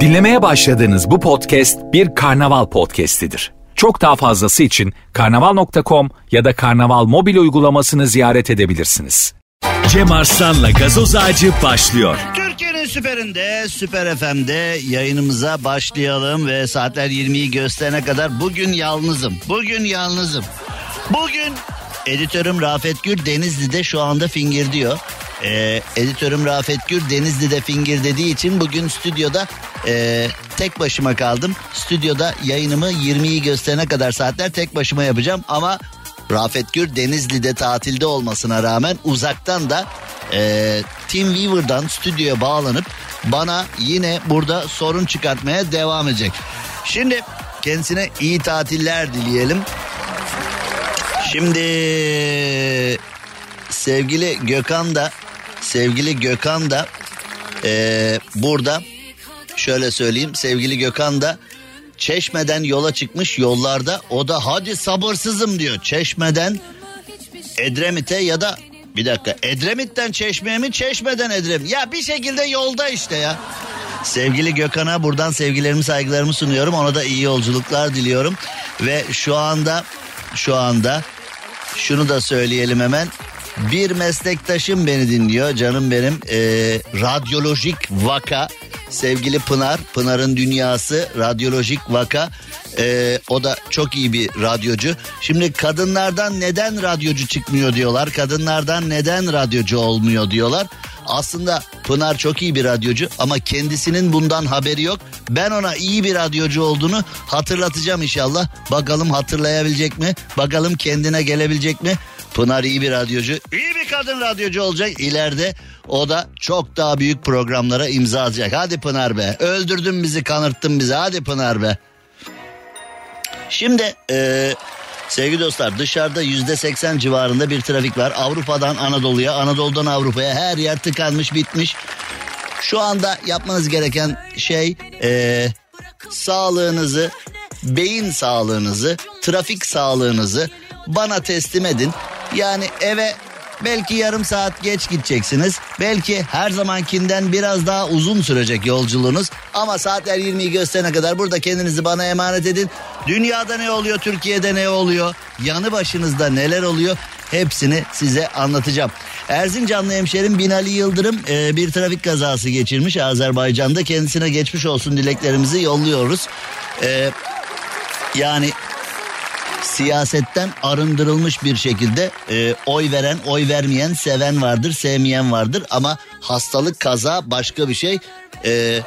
Dinlemeye başladığınız bu podcast bir karnaval podcastidir. Çok daha fazlası için karnaval.com ya da karnaval mobil uygulamasını ziyaret edebilirsiniz. Cem Arslan'la gazoz ağacı başlıyor. Türkiye'nin süperinde, Süper FM'de yayınımıza başlayalım ve saatler 20'yi gösterene kadar bugün yalnızım. Bugün yalnızım. Bugün editörüm Rafet Gür Denizli'de şu anda fingir diyor. Ee, editörüm Rafet Gür Denizli'de fingir dediği için bugün stüdyoda e, tek başıma kaldım. Stüdyoda yayınımı 20'yi gösterene kadar saatler tek başıma yapacağım ama Rafet Gür Denizli'de tatilde olmasına rağmen uzaktan da e, Team Weaver'dan stüdyoya bağlanıp bana yine burada sorun çıkartmaya devam edecek. Şimdi kendisine iyi tatiller dileyelim. Şimdi sevgili Gökhan da sevgili Gökhan da e, burada şöyle söyleyeyim sevgili Gökhan da Çeşmeden yola çıkmış yollarda o da hadi sabırsızım diyor. Çeşmeden Edremit'e ya da bir dakika Edremit'ten Çeşme'ye mi Çeşmeden Edremit? Ya bir şekilde yolda işte ya. Sevgili Gökhan'a buradan sevgilerimi saygılarımı sunuyorum. Ona da iyi yolculuklar diliyorum. Ve şu anda şu anda şunu da söyleyelim hemen. Bir meslektaşım beni dinliyor canım benim. Ee, radyolojik vaka sevgili Pınar. Pınar'ın dünyası radyolojik vaka. Ee, o da çok iyi bir radyocu. Şimdi kadınlardan neden radyocu çıkmıyor diyorlar. Kadınlardan neden radyocu olmuyor diyorlar. Aslında Pınar çok iyi bir radyocu ama kendisinin bundan haberi yok. Ben ona iyi bir radyocu olduğunu hatırlatacağım inşallah. Bakalım hatırlayabilecek mi? Bakalım kendine gelebilecek mi? Pınar iyi bir radyocu. İyi bir kadın radyocu olacak ileride. O da çok daha büyük programlara imza atacak. Hadi Pınar be. Öldürdün bizi kanırttın bizi. Hadi Pınar be. Şimdi e, sevgili dostlar dışarıda yüzde seksen civarında bir trafik var. Avrupa'dan Anadolu'ya, Anadolu'dan Avrupa'ya her yer tıkanmış bitmiş. Şu anda yapmanız gereken şey e, sağlığınızı, beyin sağlığınızı, trafik sağlığınızı bana teslim edin. Yani eve belki yarım saat geç gideceksiniz. Belki her zamankinden biraz daha uzun sürecek yolculuğunuz. Ama saatler 20'yi gösterene kadar burada kendinizi bana emanet edin. Dünyada ne oluyor, Türkiye'de ne oluyor, yanı başınızda neler oluyor hepsini size anlatacağım. Erzincanlı hemşerim Binali Yıldırım e, bir trafik kazası geçirmiş Azerbaycan'da. Kendisine geçmiş olsun dileklerimizi yolluyoruz. E, yani siyasetten arındırılmış bir şekilde e, oy veren, oy vermeyen, seven vardır, sevmeyen vardır ama hastalık, kaza başka bir şey. E,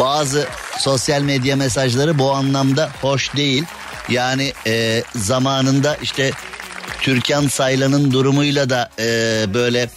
bazı sosyal medya mesajları bu anlamda hoş değil. Yani e, zamanında işte Türkan Saylan'ın durumuyla da e, böyle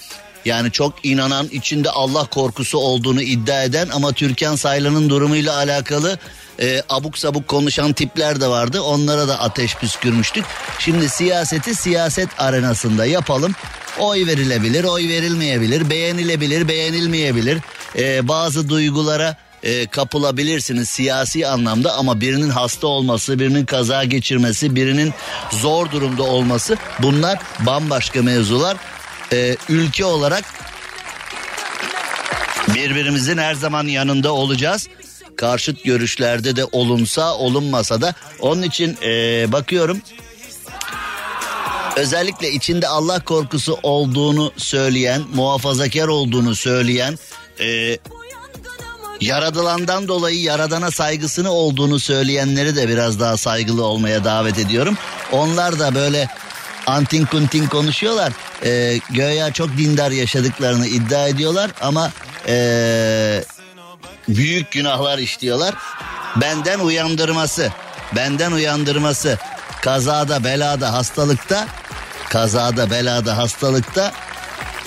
yani çok inanan içinde Allah korkusu olduğunu iddia eden ama Türkan Saylan'ın durumuyla alakalı e, abuk sabuk konuşan tipler de vardı. Onlara da ateş püskürmüştük. Şimdi siyaseti siyaset arenasında yapalım. Oy verilebilir, oy verilmeyebilir, beğenilebilir, beğenilmeyebilir. E, bazı duygulara e, kapılabilirsiniz siyasi anlamda ama birinin hasta olması, birinin kaza geçirmesi, birinin zor durumda olması bunlar bambaşka mevzular. E, ülke olarak birbirimizin her zaman yanında olacağız. Karşıt görüşlerde de olunsa olunmasa da onun için e, bakıyorum özellikle içinde Allah korkusu olduğunu söyleyen, muhafazakar olduğunu söyleyen, e, yaradılandan dolayı yaradana saygısını olduğunu söyleyenleri de biraz daha saygılı olmaya davet ediyorum. Onlar da böyle antin kuntin konuşuyorlar. E, göya çok dindar yaşadıklarını iddia ediyorlar ama e, büyük günahlar işliyorlar. Benden uyandırması, benden uyandırması kazada, belada, hastalıkta, kazada, belada, hastalıkta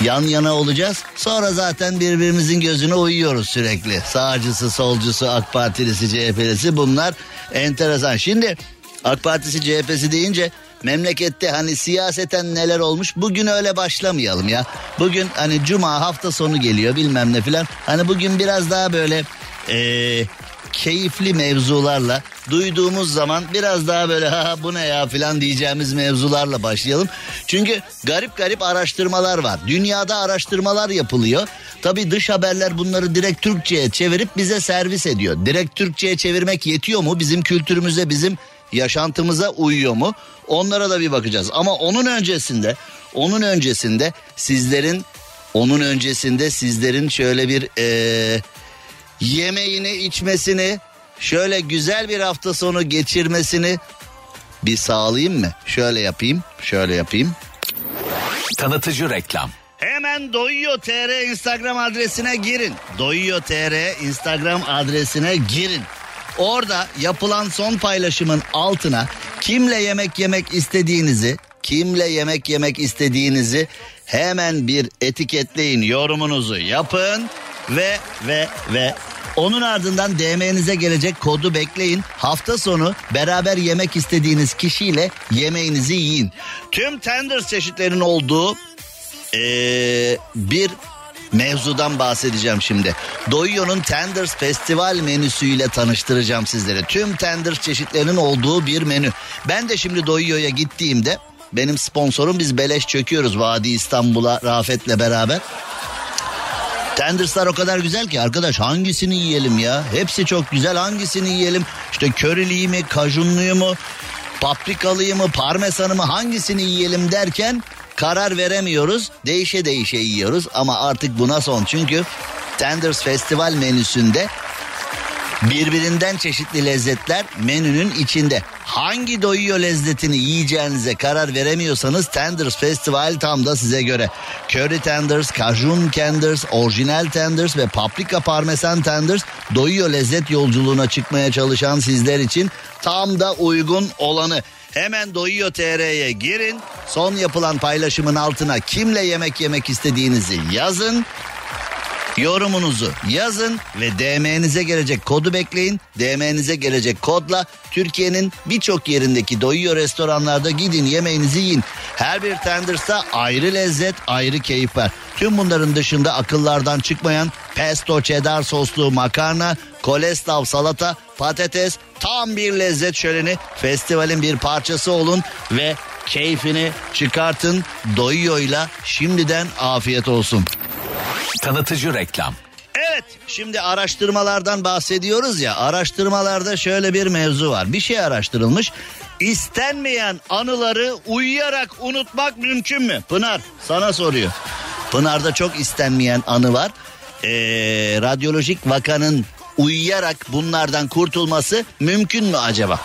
yan yana olacağız. Sonra zaten birbirimizin gözüne uyuyoruz sürekli. Sağcısı, solcusu, AK Partilisi, CHP'lisi bunlar enteresan. Şimdi AK Partisi, CHP'si deyince memlekette hani siyaseten neler olmuş bugün öyle başlamayalım ya. Bugün hani cuma hafta sonu geliyor bilmem ne filan. Hani bugün biraz daha böyle ee, keyifli mevzularla duyduğumuz zaman biraz daha böyle ha bu ne ya filan diyeceğimiz mevzularla başlayalım. Çünkü garip garip araştırmalar var. Dünyada araştırmalar yapılıyor. Tabi dış haberler bunları direkt Türkçe'ye çevirip bize servis ediyor. Direkt Türkçe'ye çevirmek yetiyor mu? Bizim kültürümüze, bizim yaşantımıza uyuyor mu? Onlara da bir bakacağız. Ama onun öncesinde, onun öncesinde sizlerin, onun öncesinde sizlerin şöyle bir ee, yemeğini, içmesini, şöyle güzel bir hafta sonu geçirmesini bir sağlayayım mı? Şöyle yapayım, şöyle yapayım. Tanıtıcı reklam. Hemen Doyuyor TR Instagram adresine girin. Doyuyor TR Instagram adresine girin. Orada yapılan son paylaşımın altına kimle yemek yemek istediğinizi, kimle yemek yemek istediğinizi hemen bir etiketleyin, yorumunuzu yapın ve ve ve onun ardından DM'nize gelecek kodu bekleyin. Hafta sonu beraber yemek istediğiniz kişiyle yemeğinizi yiyin. Tüm tenders çeşitlerinin olduğu ee, bir mevzudan bahsedeceğim şimdi. Doyuyor'un Tenders Festival menüsüyle tanıştıracağım sizlere. Tüm Tenders çeşitlerinin olduğu bir menü. Ben de şimdi Doyuyor'a gittiğimde benim sponsorum biz beleş çöküyoruz Vadi İstanbul'a Rafet'le beraber. Tenders'lar o kadar güzel ki arkadaş hangisini yiyelim ya? Hepsi çok güzel hangisini yiyelim? İşte köriliği mi, kajunluyu mu, paprikalıyı mı, parmesanı mı hangisini yiyelim derken karar veremiyoruz. Değişe değişe yiyoruz ama artık buna son. Çünkü Tenders Festival menüsünde birbirinden çeşitli lezzetler menünün içinde. Hangi doyuyor lezzetini yiyeceğinize karar veremiyorsanız Tenders Festival tam da size göre. Curry Tenders, Cajun Tenders, Orijinal Tenders ve Paprika Parmesan Tenders doyuyor lezzet yolculuğuna çıkmaya çalışan sizler için tam da uygun olanı. Hemen Doyuyor TR'ye girin. Son yapılan paylaşımın altına kimle yemek yemek istediğinizi yazın. Yorumunuzu yazın ve DM'nize gelecek kodu bekleyin. DM'nize gelecek kodla Türkiye'nin birçok yerindeki doyuyor restoranlarda gidin yemeğinizi yiyin. Her bir tendersa ayrı lezzet, ayrı keyif var. Tüm bunların dışında akıllardan çıkmayan pesto cheddar soslu makarna, kolestav salata, patates tam bir lezzet şöleni. Festivalin bir parçası olun ve keyfini çıkartın. Doyuyor'la şimdiden afiyet olsun. Tanıtıcı reklam. Evet şimdi araştırmalardan bahsediyoruz ya araştırmalarda şöyle bir mevzu var bir şey araştırılmış İstenmeyen anıları uyuyarak unutmak mümkün mü Pınar sana soruyor Pınar'da çok istenmeyen anı var ee, radyolojik vakanın uyuyarak bunlardan kurtulması mümkün mü acaba?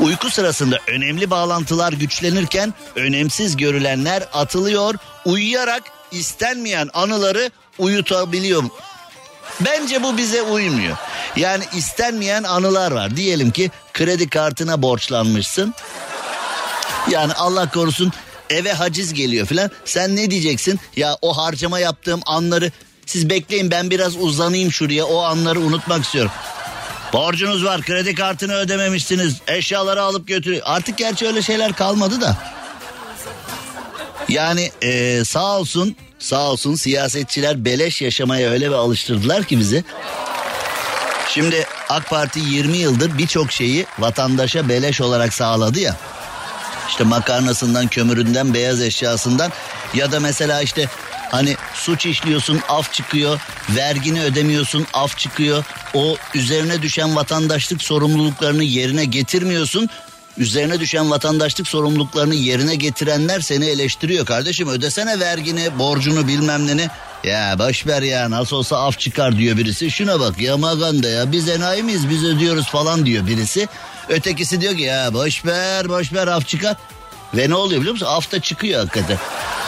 Uyku sırasında önemli bağlantılar güçlenirken önemsiz görülenler atılıyor. Uyuyarak istenmeyen anıları uyutabiliyor. Bence bu bize uymuyor. Yani istenmeyen anılar var. Diyelim ki kredi kartına borçlanmışsın. Yani Allah korusun eve haciz geliyor filan. Sen ne diyeceksin? Ya o harcama yaptığım anları siz bekleyin ben biraz uzanayım şuraya o anları unutmak istiyorum. Borcunuz var kredi kartını ödememişsiniz eşyaları alıp götürüyor. Artık gerçi öyle şeyler kalmadı da. Yani ee, sağ olsun sağ olsun siyasetçiler beleş yaşamaya öyle bir alıştırdılar ki bizi. Şimdi AK Parti 20 yıldır birçok şeyi vatandaşa beleş olarak sağladı ya. İşte makarnasından, kömüründen, beyaz eşyasından ya da mesela işte hani suç işliyorsun af çıkıyor, vergini ödemiyorsun af çıkıyor. O üzerine düşen vatandaşlık sorumluluklarını yerine getirmiyorsun. Üzerine düşen vatandaşlık sorumluluklarını yerine getirenler seni eleştiriyor kardeşim. Ödesene vergini, borcunu bilmem ne. Ya boş ver ya nasıl olsa af çıkar diyor birisi. Şuna bak ya maganda ya biz enayi miyiz biz ödüyoruz falan diyor birisi. Ötekisi diyor ki ya boş ver boş ver af çıkar. Ve ne oluyor biliyor musun? Af da çıkıyor hakikaten.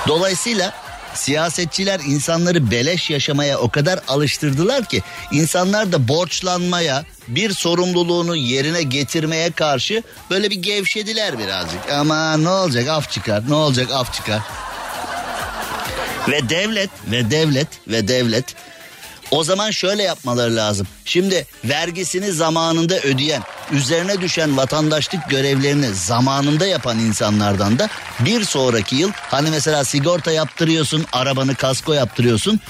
Dolayısıyla siyasetçiler insanları beleş yaşamaya o kadar alıştırdılar ki insanlar da borçlanmaya, bir sorumluluğunu yerine getirmeye karşı böyle bir gevşediler birazcık. Ama ne olacak af çıkar, ne olacak af çıkar. Ve devlet ve devlet ve devlet o zaman şöyle yapmaları lazım. Şimdi vergisini zamanında ödeyen, üzerine düşen vatandaşlık görevlerini zamanında yapan insanlardan da bir sonraki yıl hani mesela sigorta yaptırıyorsun, arabanı kasko yaptırıyorsun.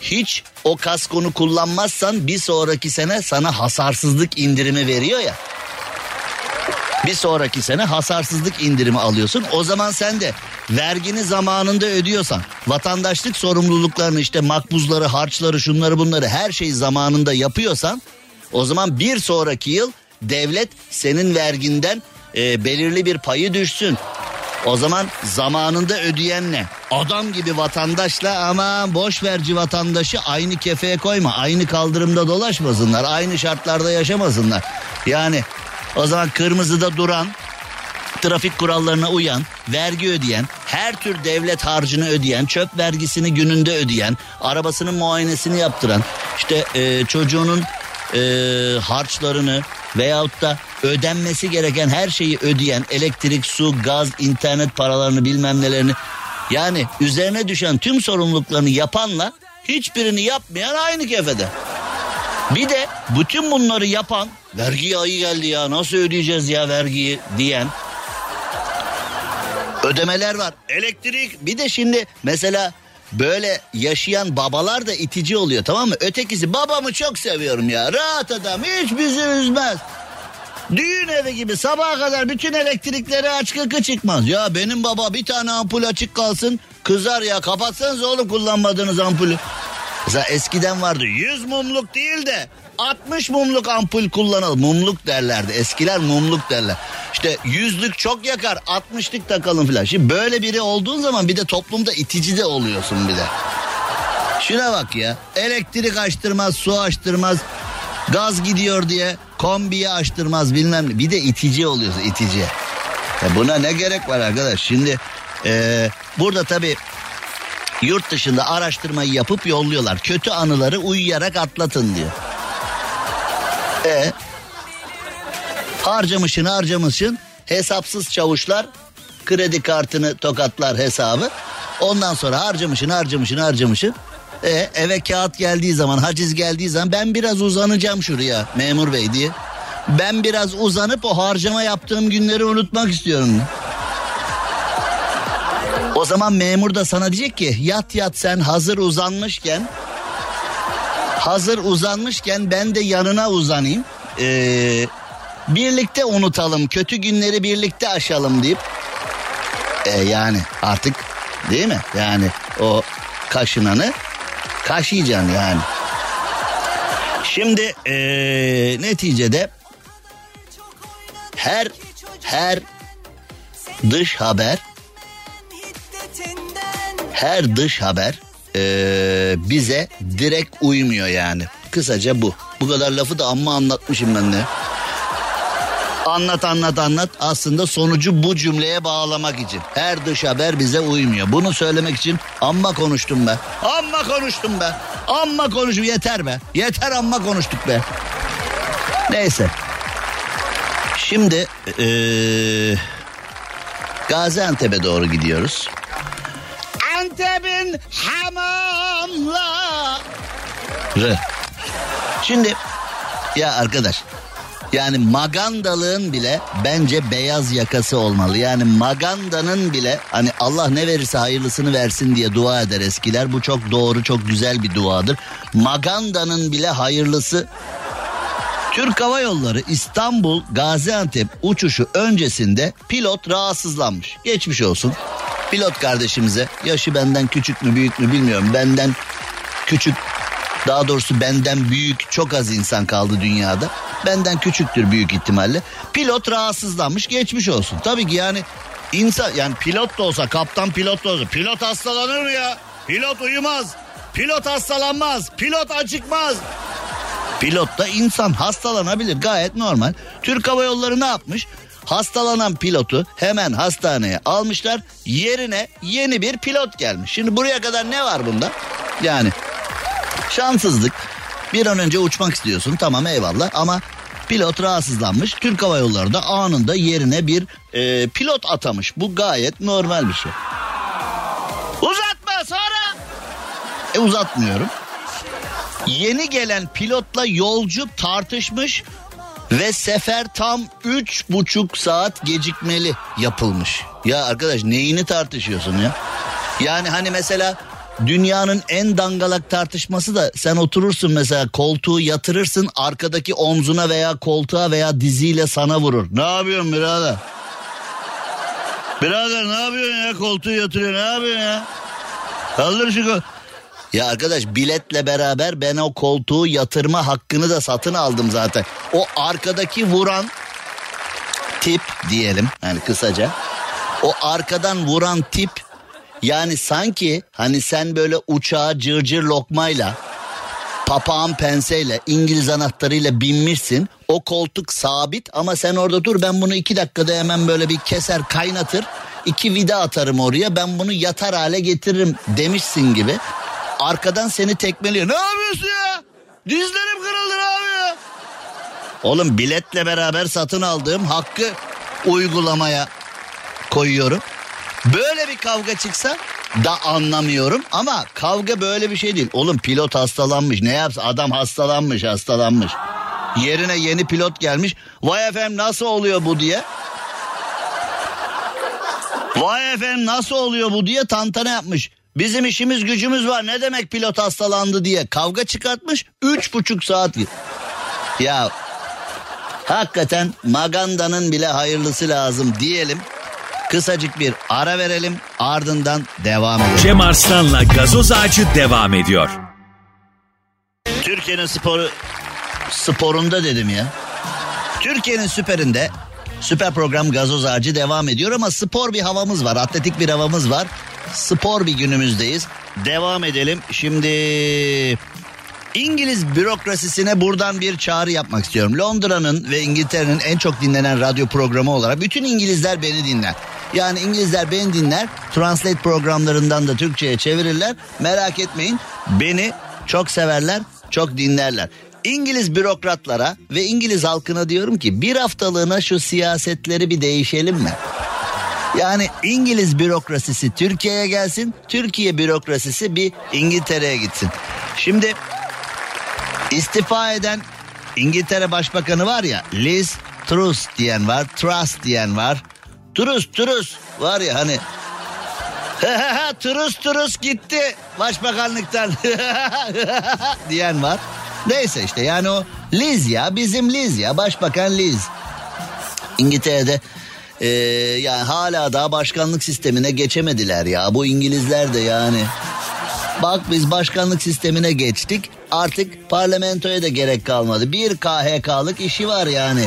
Hiç o kaskonu kullanmazsan bir sonraki sene sana hasarsızlık indirimi veriyor ya. Bir sonraki sene hasarsızlık indirimi alıyorsun. O zaman sen de vergini zamanında ödüyorsan, vatandaşlık sorumluluklarını işte makbuzları, harçları, şunları bunları her şeyi zamanında yapıyorsan o zaman bir sonraki yıl devlet senin verginden e, belirli bir payı düşsün. O zaman zamanında ödeyen ne? Adam gibi vatandaşla ama boş verci vatandaşı aynı kefeye koyma. Aynı kaldırımda dolaşmasınlar. Aynı şartlarda yaşamasınlar. Yani o zaman kırmızıda duran trafik kurallarına uyan, vergi ödeyen, her tür devlet harcını ödeyen, çöp vergisini gününde ödeyen, arabasının muayenesini yaptıran, işte e, çocuğunun e, harçlarını veyahut da ödenmesi gereken her şeyi ödeyen elektrik, su, gaz, internet paralarını bilmem nelerini yani üzerine düşen tüm sorumluluklarını yapanla hiçbirini yapmayan aynı kefede. Bir de bütün bunları yapan vergi ayı geldi ya nasıl ödeyeceğiz ya vergiyi diyen ödemeler var. Elektrik bir de şimdi mesela böyle yaşayan babalar da itici oluyor tamam mı? Ötekisi babamı çok seviyorum ya rahat adam hiç bizi üzmez. Düğün evi gibi sabaha kadar bütün elektrikleri aç kıkı çıkmaz. Ya benim baba bir tane ampul açık kalsın kızar ya kapatsanız oğlum kullanmadığınız ampulü. Mesela eskiden vardı 100 mumluk değil de 60 mumluk ampul kullanalım. Mumluk derlerdi. Eskiler mumluk derler. İşte yüzlük çok yakar 60'lık takalım filan. Şimdi böyle biri olduğun zaman bir de toplumda itici de oluyorsun bir de. Şuna bak ya. Elektrik açtırmaz, su açtırmaz. Gaz gidiyor diye kombiyi açtırmaz bilmem ne. Bir de itici oluyorsun itici. Ya buna ne gerek var arkadaş? Şimdi e, burada tabii yurt dışında araştırmayı yapıp yolluyorlar. Kötü anıları uyuyarak atlatın diyor. E harcamışın harcamışın hesapsız çavuşlar kredi kartını tokatlar hesabı. Ondan sonra harcamışın harcamışın harcamışın. E, eve kağıt geldiği zaman haciz geldiği zaman ben biraz uzanacağım şuraya memur bey diye. Ben biraz uzanıp o harcama yaptığım günleri unutmak istiyorum. O zaman memur da sana diyecek ki yat yat sen hazır uzanmışken hazır uzanmışken ben de yanına uzanayım. Ee, birlikte unutalım kötü günleri birlikte aşalım deyip e, yani artık değil mi yani o kaşınanı kaşıyacaksın yani. Şimdi ee, neticede her her dış haber her dış haber ee, bize direkt uymuyor yani. Kısaca bu. Bu kadar lafı da amma anlatmışım ben de. Anlat anlat anlat aslında sonucu bu cümleye bağlamak için. Her dış haber bize uymuyor. Bunu söylemek için amma konuştum be. Amma konuştum be. Amma konuşum yeter be. Yeter amma konuştuk be. Neyse. Şimdi ee, Gaziantep'e doğru gidiyoruz. Antep'in hamamları. Şimdi ya arkadaş yani magandalığın bile bence beyaz yakası olmalı. Yani magandanın bile hani Allah ne verirse hayırlısını versin diye dua eder eskiler. Bu çok doğru çok güzel bir duadır. Magandanın bile hayırlısı Türk Hava Yolları İstanbul Gaziantep uçuşu öncesinde pilot rahatsızlanmış. Geçmiş olsun. Pilot kardeşimize yaşı benden küçük mü büyük mü bilmiyorum. Benden küçük daha doğrusu benden büyük çok az insan kaldı dünyada. Benden küçüktür büyük ihtimalle. Pilot rahatsızlanmış geçmiş olsun. Tabii ki yani insan yani pilot da olsa kaptan pilot da olsa pilot hastalanır mı ya? Pilot uyumaz. Pilot hastalanmaz. Pilot acıkmaz. Pilot da insan hastalanabilir gayet normal. Türk Hava Yolları ne yapmış? Hastalanan pilotu hemen hastaneye almışlar. Yerine yeni bir pilot gelmiş. Şimdi buraya kadar ne var bunda? Yani şanssızlık. Bir an önce uçmak istiyorsun tamam eyvallah ama pilot rahatsızlanmış. Türk Hava Yolları da anında yerine bir e, pilot atamış. Bu gayet normal bir şey. Uzatma sonra. E uzatmıyorum. Yeni gelen pilotla yolcu tartışmış ve sefer tam üç buçuk saat gecikmeli yapılmış. Ya arkadaş neyini tartışıyorsun ya? Yani hani mesela dünyanın en dangalak tartışması da sen oturursun mesela koltuğu yatırırsın arkadaki omzuna veya koltuğa veya diziyle sana vurur. Ne yapıyorsun birader? Birader ne yapıyorsun ya koltuğu yatırıyor ne yapıyorsun ya? Kaldır şu kol. Ya arkadaş biletle beraber ben o koltuğu yatırma hakkını da satın aldım zaten. O arkadaki vuran tip diyelim yani kısaca. O arkadan vuran tip yani sanki hani sen böyle uçağa cırcır lokmayla papağan penseyle İngiliz anahtarıyla binmişsin. O koltuk sabit ama sen orada dur ben bunu iki dakikada hemen böyle bir keser kaynatır. iki vida atarım oraya ben bunu yatar hale getiririm demişsin gibi. Arkadan seni tekmeliyor. Ne yapıyorsun ya? Dizlerim kırıldı abi ya. Oğlum biletle beraber satın aldığım hakkı uygulamaya koyuyorum. Böyle bir kavga çıksa da anlamıyorum ama kavga böyle bir şey değil. Oğlum pilot hastalanmış ne yapsın adam hastalanmış hastalanmış. Yerine yeni pilot gelmiş. Vay efendim nasıl oluyor bu diye. Vay efendim nasıl oluyor bu diye tantana yapmış. Bizim işimiz gücümüz var ne demek pilot hastalandı diye kavga çıkartmış. Üç buçuk saat. Ya hakikaten Maganda'nın bile hayırlısı lazım diyelim. Kısacık bir ara verelim ardından devam edelim. Cem Arslan'la gazoz ağacı devam ediyor. Türkiye'nin sporu sporunda dedim ya. Türkiye'nin süperinde süper program gazoz ağacı devam ediyor ama spor bir havamız var. Atletik bir havamız var. Spor bir günümüzdeyiz. Devam edelim. Şimdi İngiliz bürokrasisine buradan bir çağrı yapmak istiyorum. Londra'nın ve İngiltere'nin en çok dinlenen radyo programı olarak bütün İngilizler beni dinler. Yani İngilizler beni dinler. Translate programlarından da Türkçe'ye çevirirler. Merak etmeyin. Beni çok severler, çok dinlerler. İngiliz bürokratlara ve İngiliz halkına diyorum ki bir haftalığına şu siyasetleri bir değişelim mi? Yani İngiliz bürokrasisi Türkiye'ye gelsin, Türkiye bürokrasisi bir İngiltere'ye gitsin. Şimdi istifa eden İngiltere Başbakanı var ya Liz Truss diyen var, Truss diyen var. Truss Truss var ya hani Truss Truss gitti başbakanlıktan diyen var. Neyse işte yani o Liz ya bizim Liz ya başbakan Liz. İngiltere'de ee, yani hala daha başkanlık sistemine geçemediler ya bu İngilizler de yani. Bak biz başkanlık sistemine geçtik artık parlamentoya da gerek kalmadı. Bir KHK'lık işi var yani.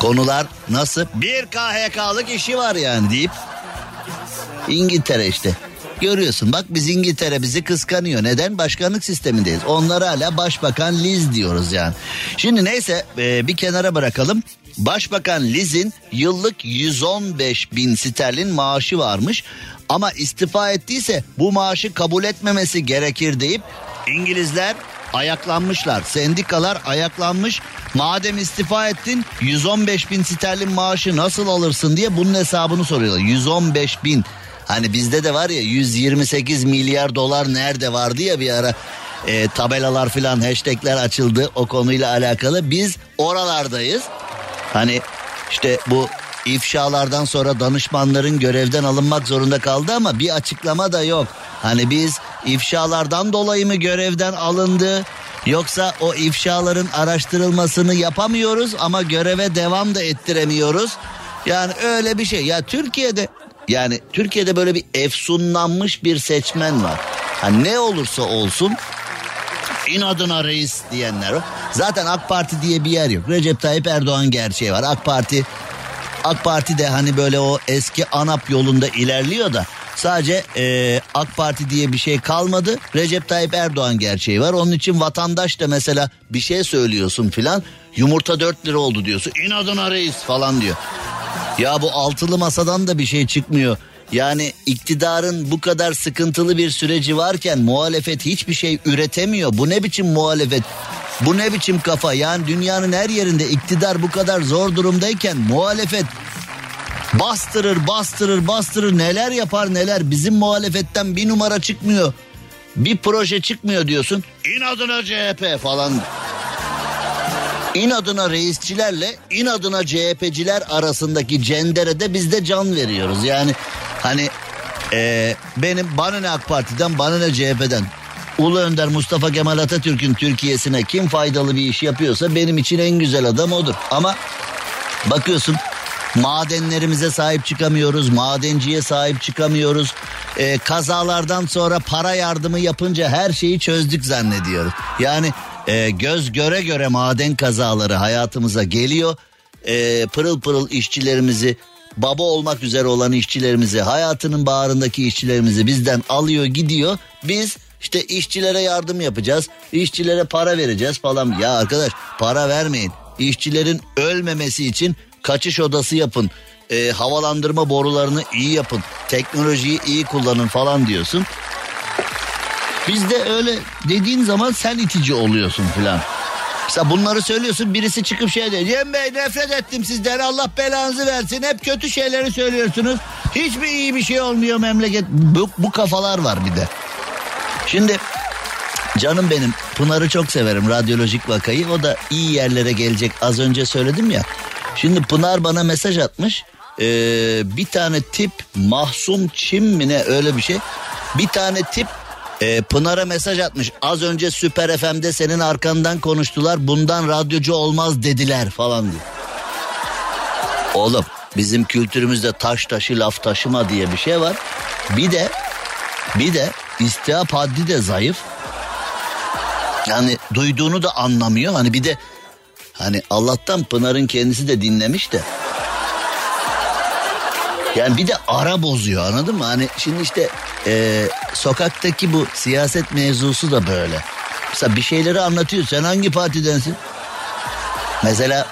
Konular nasıl? Bir KHK'lık işi var yani deyip İngiltere işte. Görüyorsun bak biz İngiltere bizi kıskanıyor. Neden? Başkanlık sistemindeyiz. Onlar hala Başbakan Liz diyoruz yani. Şimdi neyse e, bir kenara bırakalım. Başbakan Liz'in yıllık 115 bin sterlin maaşı varmış. Ama istifa ettiyse bu maaşı kabul etmemesi gerekir deyip İngilizler ayaklanmışlar. Sendikalar ayaklanmış. Madem istifa ettin 115 bin sterlin maaşı nasıl alırsın diye bunun hesabını soruyorlar. 115 bin. Hani bizde de var ya 128 milyar dolar nerede vardı ya bir ara e, tabelalar filan hashtagler açıldı o konuyla alakalı. Biz oralardayız. Hani işte bu ifşalardan sonra danışmanların görevden alınmak zorunda kaldı ama bir açıklama da yok. Hani biz ifşalardan dolayı mı görevden alındı yoksa o ifşaların araştırılmasını yapamıyoruz ama göreve devam da ettiremiyoruz. Yani öyle bir şey. Ya Türkiye'de yani Türkiye'de böyle bir efsunlanmış bir seçmen var. Hani ne olursa olsun inadına reis diyenler. Zaten AK Parti diye bir yer yok. Recep Tayyip Erdoğan gerçeği var. AK Parti AK Parti de hani böyle o eski ANAP yolunda ilerliyor da sadece e, AK Parti diye bir şey kalmadı. Recep Tayyip Erdoğan gerçeği var. Onun için vatandaş da mesela bir şey söylüyorsun filan yumurta 4 lira oldu diyorsun. İnadına reis falan diyor. Ya bu altılı masadan da bir şey çıkmıyor. Yani iktidarın bu kadar sıkıntılı bir süreci varken muhalefet hiçbir şey üretemiyor. Bu ne biçim muhalefet? Bu ne biçim kafa? Yani dünyanın her yerinde iktidar bu kadar zor durumdayken muhalefet bastırır, bastırır, bastırır neler yapar neler. Bizim muhalefetten bir numara çıkmıyor. Bir proje çıkmıyor diyorsun. İnadına CHP falan. İnadına reisçilerle inadına CHP'ciler arasındaki cenderede biz de can veriyoruz. Yani hani Ee, benim bana ne AK Parti'den bana ne CHP'den. Ulu Önder Mustafa Kemal Atatürk'ün Türkiye'sine kim faydalı bir iş yapıyorsa benim için en güzel adam odur. Ama bakıyorsun madenlerimize sahip çıkamıyoruz, madenciye sahip çıkamıyoruz. Ee, kazalardan sonra para yardımı yapınca her şeyi çözdük zannediyoruz. Yani e, göz göre göre maden kazaları hayatımıza geliyor. E, pırıl pırıl işçilerimizi baba olmak üzere olan işçilerimizi hayatının bağrındaki işçilerimizi bizden alıyor gidiyor. Biz işte işçilere yardım yapacağız. işçilere para vereceğiz falan. Ya arkadaş para vermeyin. İşçilerin ölmemesi için kaçış odası yapın. E, havalandırma borularını iyi yapın. Teknolojiyi iyi kullanın falan diyorsun. Bizde öyle dediğin zaman sen itici oluyorsun filan. Mesela bunları söylüyorsun birisi çıkıp şey diyor. Cem Bey nefret ettim sizden Allah belanızı versin. Hep kötü şeyleri söylüyorsunuz. Hiçbir iyi bir şey olmuyor memleket. Bu, bu kafalar var bir de. Şimdi canım benim Pınar'ı çok severim radyolojik vakayı. O da iyi yerlere gelecek az önce söyledim ya. Şimdi Pınar bana mesaj atmış. Ee, bir tane tip Mahsum Çim mi ne öyle bir şey. Bir tane tip e, Pınar'a mesaj atmış. Az önce Süper FM'de senin arkandan konuştular. Bundan radyocu olmaz dediler falan diye. Oğlum bizim kültürümüzde taş taşı laf taşıma diye bir şey var. Bir de bir de istihap haddi de zayıf. Yani duyduğunu da anlamıyor. Hani bir de hani Allah'tan Pınar'ın kendisi de dinlemiş de. Yani bir de ara bozuyor anladın mı? Hani şimdi işte e, sokaktaki bu siyaset mevzusu da böyle. Mesela bir şeyleri anlatıyor. Sen hangi partidensin? Mesela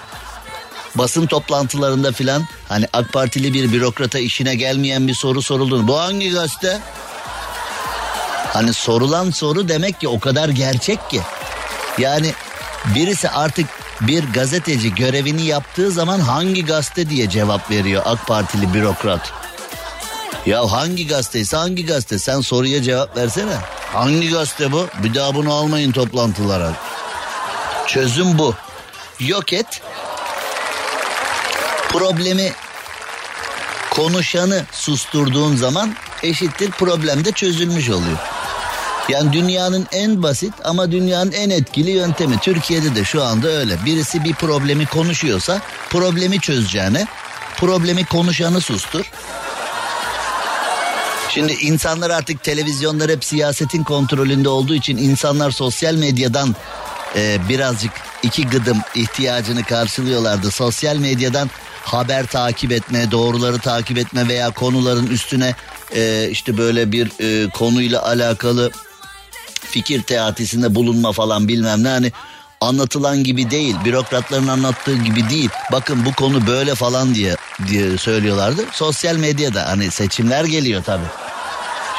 basın toplantılarında filan hani AK Partili bir bürokrata işine gelmeyen bir soru soruldu. Bu hangi gazete? Hani sorulan soru demek ki o kadar gerçek ki. Yani birisi artık bir gazeteci görevini yaptığı zaman hangi gazete diye cevap veriyor AK Partili bürokrat. Ya hangi gazeteyse hangi gazete sen soruya cevap versene. Hangi gazete bu? Bir daha bunu almayın toplantılara. Çözüm bu. Yok et. Problemi konuşanı susturduğun zaman eşittir problem de çözülmüş oluyor. Yani dünyanın en basit ama dünyanın en etkili yöntemi. Türkiye'de de şu anda öyle. Birisi bir problemi konuşuyorsa problemi çözeceğine problemi konuşanı sustur. Şimdi insanlar artık televizyonlar hep siyasetin kontrolünde olduğu için insanlar sosyal medyadan e, birazcık iki gıdım ihtiyacını karşılıyorlardı. Sosyal medyadan haber takip etme, doğruları takip etme veya konuların üstüne e, işte böyle bir e, konuyla alakalı fikir teatisinde bulunma falan bilmem ne hani anlatılan gibi değil bürokratların anlattığı gibi değil. Bakın bu konu böyle falan diye diye söylüyorlardı. Sosyal medyada hani seçimler geliyor tabi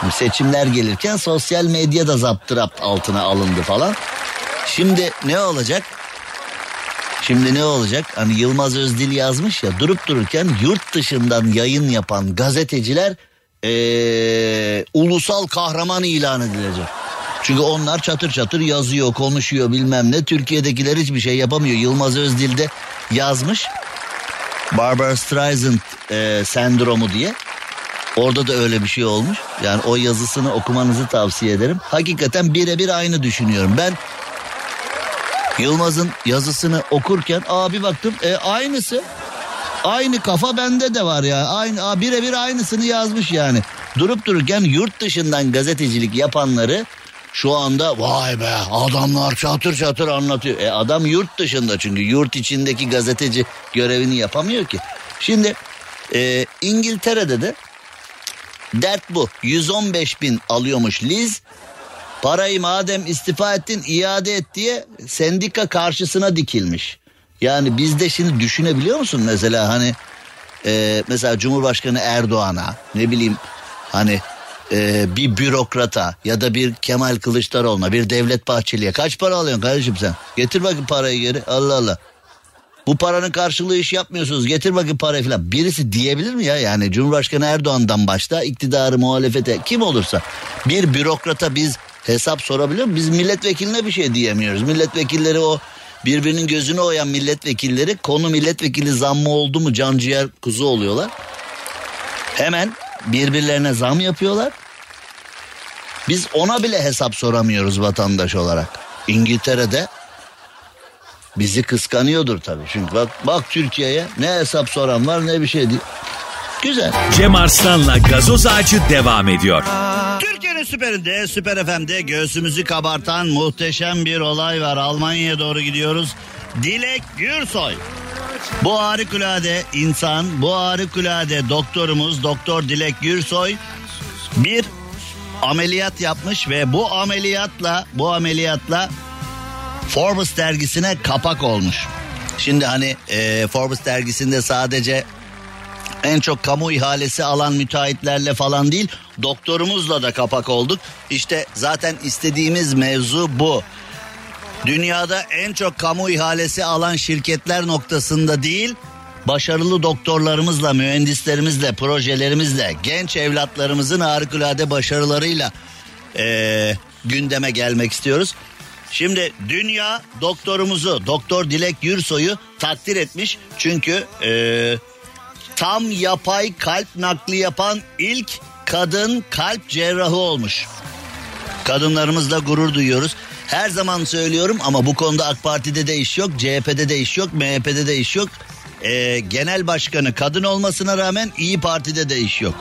şimdi seçimler gelirken sosyal medya da zaptırapt altına alındı falan. Şimdi ne olacak? Şimdi ne olacak? Hani Yılmaz Özdil yazmış ya durup dururken yurt dışından yayın yapan gazeteciler ee, ulusal kahraman ilan edilecek. Çünkü onlar çatır çatır yazıyor, konuşuyor bilmem ne. Türkiye'dekiler hiçbir şey yapamıyor. Yılmaz Özdil de yazmış. Barbara Streisand e, sendromu diye. Orada da öyle bir şey olmuş. Yani o yazısını okumanızı tavsiye ederim. Hakikaten birebir aynı düşünüyorum. Ben Yılmaz'ın yazısını okurken abi baktım e, aynısı. Aynı kafa bende de var ya. Aynı birebir aynısını yazmış yani. Durup dururken yurt dışından gazetecilik yapanları şu anda vay be adamlar çatır çatır anlatıyor. E adam yurt dışında çünkü yurt içindeki gazeteci görevini yapamıyor ki. Şimdi e, İngiltere'de de dert bu. 115 bin alıyormuş Liz. Parayı madem istifa ettin iade et diye sendika karşısına dikilmiş. Yani bizde şimdi düşünebiliyor musun mesela hani e, mesela Cumhurbaşkanı Erdoğan'a ne bileyim hani e, bir bürokrata ya da bir Kemal Kılıçdaroğlu'na bir Devlet Bahçeli'ye kaç para alıyorsun kardeşim sen? Getir bakayım parayı geri Allah Allah. Bu paranın karşılığı iş yapmıyorsunuz getir bakayım parayı falan. Birisi diyebilir mi ya yani Cumhurbaşkanı Erdoğan'dan başta iktidarı muhalefete kim olursa bir bürokrata biz hesap sorabiliyor muyuz? Biz milletvekiline bir şey diyemiyoruz. Milletvekilleri o birbirinin gözünü oyan milletvekilleri konu milletvekili zammı oldu mu can ciğer kuzu oluyorlar. Hemen birbirlerine zam yapıyorlar. Biz ona bile hesap soramıyoruz vatandaş olarak. İngiltere'de bizi kıskanıyordur tabii. Çünkü bak bak Türkiye'ye ne hesap soran var ne bir şey değil. Güzel. Cem Arslan'la gazoz ağacı devam ediyor. Türkiye'nin süperinde, süper FM'de göğsümüzü kabartan muhteşem bir olay var. Almanya'ya doğru gidiyoruz. Dilek Gürsoy. Bu harikulade insan, bu harikulade doktorumuz Doktor Dilek Gürsoy bir ameliyat yapmış ve bu ameliyatla bu ameliyatla Forbes dergisine kapak olmuş. Şimdi hani e, Forbes dergisinde sadece en çok kamu ihalesi alan müteahhitlerle falan değil doktorumuzla da kapak olduk. İşte zaten istediğimiz mevzu bu. Dünyada en çok kamu ihalesi alan şirketler noktasında değil başarılı doktorlarımızla, mühendislerimizle, projelerimizle, genç evlatlarımızın harikulade başarılarıyla ee, gündeme gelmek istiyoruz. Şimdi dünya doktorumuzu, Doktor Dilek Yürsoy'u takdir etmiş. Çünkü ee, tam yapay kalp nakli yapan ilk kadın kalp cerrahı olmuş. Kadınlarımızla gurur duyuyoruz. Her zaman söylüyorum ama bu konuda AK Parti'de de iş yok, CHP'de de iş yok, MHP'de de iş yok. Ee, genel başkanı kadın olmasına rağmen İyi Parti'de de iş yok.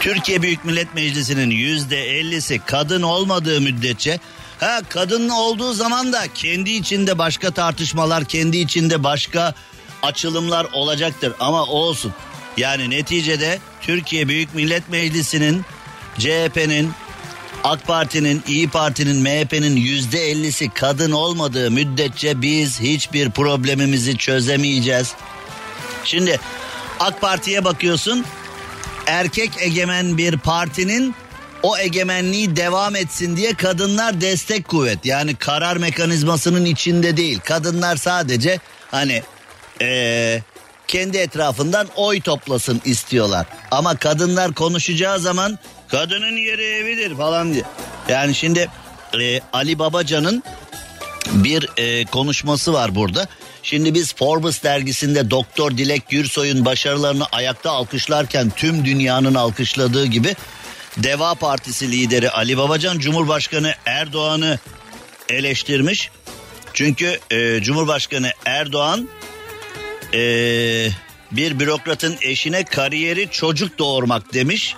Türkiye Büyük Millet Meclisi'nin yüzde ellisi kadın olmadığı müddetçe ha kadın olduğu zaman da kendi içinde başka tartışmalar, kendi içinde başka açılımlar olacaktır ama olsun. Yani neticede Türkiye Büyük Millet Meclisi'nin CHP'nin AK Parti'nin, İyi Parti'nin, MHP'nin yüzde ellisi kadın olmadığı müddetçe biz hiçbir problemimizi çözemeyeceğiz. Şimdi AK Parti'ye bakıyorsun erkek egemen bir partinin o egemenliği devam etsin diye kadınlar destek kuvvet. Yani karar mekanizmasının içinde değil. Kadınlar sadece hani ee, kendi etrafından oy toplasın istiyorlar. Ama kadınlar konuşacağı zaman kadının yeri evidir falan diye. Yani şimdi e, Ali Babacan'ın bir e, konuşması var burada. Şimdi biz Forbes dergisinde Doktor Dilek Gürsoy'un başarılarını ayakta alkışlarken tüm dünyanın alkışladığı gibi Deva Partisi lideri Ali Babacan Cumhurbaşkanı Erdoğan'ı eleştirmiş. Çünkü e, Cumhurbaşkanı Erdoğan e, bir bürokratın eşine kariyeri çocuk doğurmak demiş.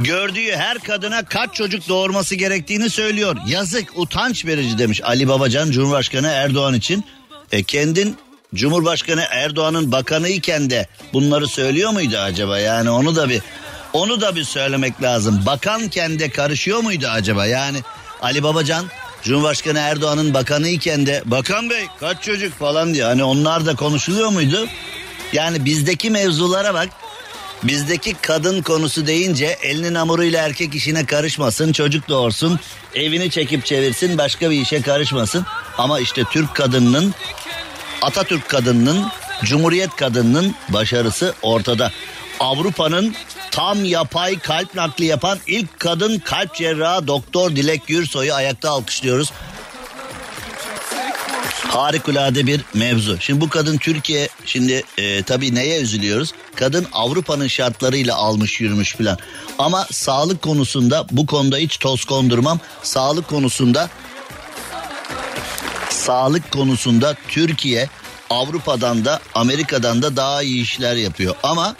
Gördüğü her kadına kaç çocuk doğurması gerektiğini söylüyor. Yazık utanç verici demiş Ali Babacan Cumhurbaşkanı Erdoğan için. E kendin Cumhurbaşkanı Erdoğan'ın bakanı iken de bunları söylüyor muydu acaba? Yani onu da bir onu da bir söylemek lazım. Bakanken de karışıyor muydu acaba? Yani Ali Babacan Cumhurbaşkanı Erdoğan'ın bakanı iken de bakan bey kaç çocuk falan diyor. Hani onlar da konuşuluyor muydu? Yani bizdeki mevzulara bak. Bizdeki kadın konusu deyince elinin hamuruyla erkek işine karışmasın, çocuk doğursun, evini çekip çevirsin, başka bir işe karışmasın. Ama işte Türk kadınının, Atatürk kadınının, Cumhuriyet kadınının başarısı ortada. Avrupa'nın tam yapay kalp nakli yapan ilk kadın kalp cerrahı Doktor Dilek Gürsoy'u ayakta alkışlıyoruz. Harikulade bir mevzu. Şimdi bu kadın Türkiye şimdi e, tabii neye üzülüyoruz? Kadın Avrupa'nın şartlarıyla almış yürümüş falan. Ama sağlık konusunda bu konuda hiç toz kondurmam. Sağlık konusunda sağlık konusunda Türkiye Avrupa'dan da Amerika'dan da daha iyi işler yapıyor. Ama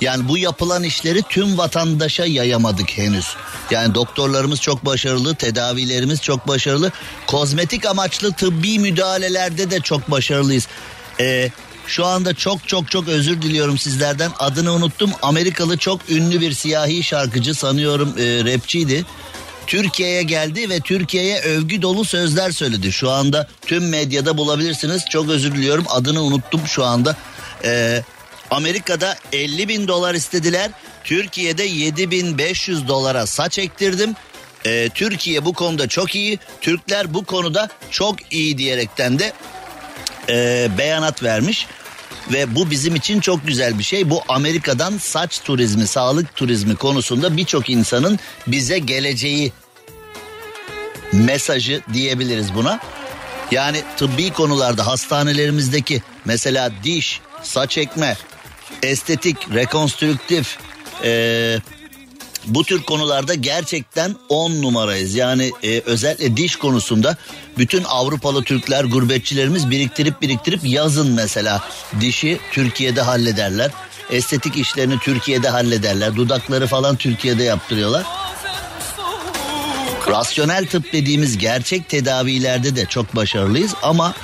yani bu yapılan işleri tüm vatandaşa yayamadık henüz. Yani doktorlarımız çok başarılı, tedavilerimiz çok başarılı. Kozmetik amaçlı tıbbi müdahalelerde de çok başarılıyız. Ee, şu anda çok çok çok özür diliyorum sizlerden. Adını unuttum. Amerikalı çok ünlü bir siyahi şarkıcı sanıyorum e, rapçiydi. Türkiye'ye geldi ve Türkiye'ye övgü dolu sözler söyledi. Şu anda tüm medyada bulabilirsiniz. Çok özür diliyorum adını unuttum şu anda. Ee, Amerika'da 50 bin dolar istediler. Türkiye'de 7500 dolara saç ektirdim. Ee, Türkiye bu konuda çok iyi. Türkler bu konuda çok iyi diyerekten de e, beyanat vermiş. Ve bu bizim için çok güzel bir şey. Bu Amerika'dan saç turizmi, sağlık turizmi konusunda birçok insanın bize geleceği mesajı diyebiliriz buna. Yani tıbbi konularda hastanelerimizdeki mesela diş, saç ekme, estetik, rekonstrüktif, Ee, bu tür konularda gerçekten on numarayız. Yani e, özellikle diş konusunda bütün Avrupalı Türkler, gurbetçilerimiz biriktirip biriktirip yazın mesela dişi Türkiye'de hallederler. Estetik işlerini Türkiye'de hallederler. Dudakları falan Türkiye'de yaptırıyorlar. Rasyonel tıp dediğimiz gerçek tedavilerde de çok başarılıyız ama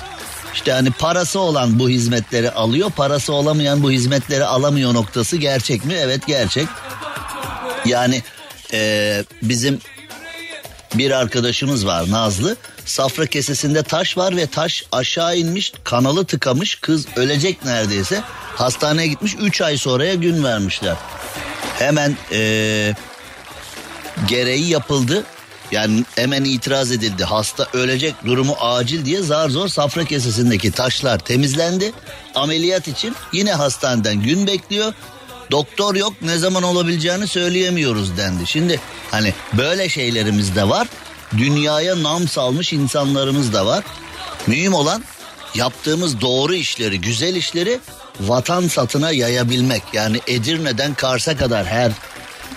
işte hani parası olan bu hizmetleri alıyor, parası olamayan bu hizmetleri alamıyor noktası gerçek mi? Evet gerçek. Yani e, bizim bir arkadaşımız var Nazlı. Safra kesesinde taş var ve taş aşağı inmiş kanalı tıkamış kız ölecek neredeyse. Hastaneye gitmiş 3 ay sonraya gün vermişler. Hemen e, gereği yapıldı. Yani hemen itiraz edildi. Hasta ölecek durumu acil diye zar zor safra kesesindeki taşlar temizlendi. Ameliyat için yine hastaneden gün bekliyor. Doktor yok ne zaman olabileceğini söyleyemiyoruz dendi. Şimdi hani böyle şeylerimiz de var. Dünyaya nam salmış insanlarımız da var. Mühim olan yaptığımız doğru işleri, güzel işleri vatan satına yayabilmek. Yani Edirne'den Kars'a kadar her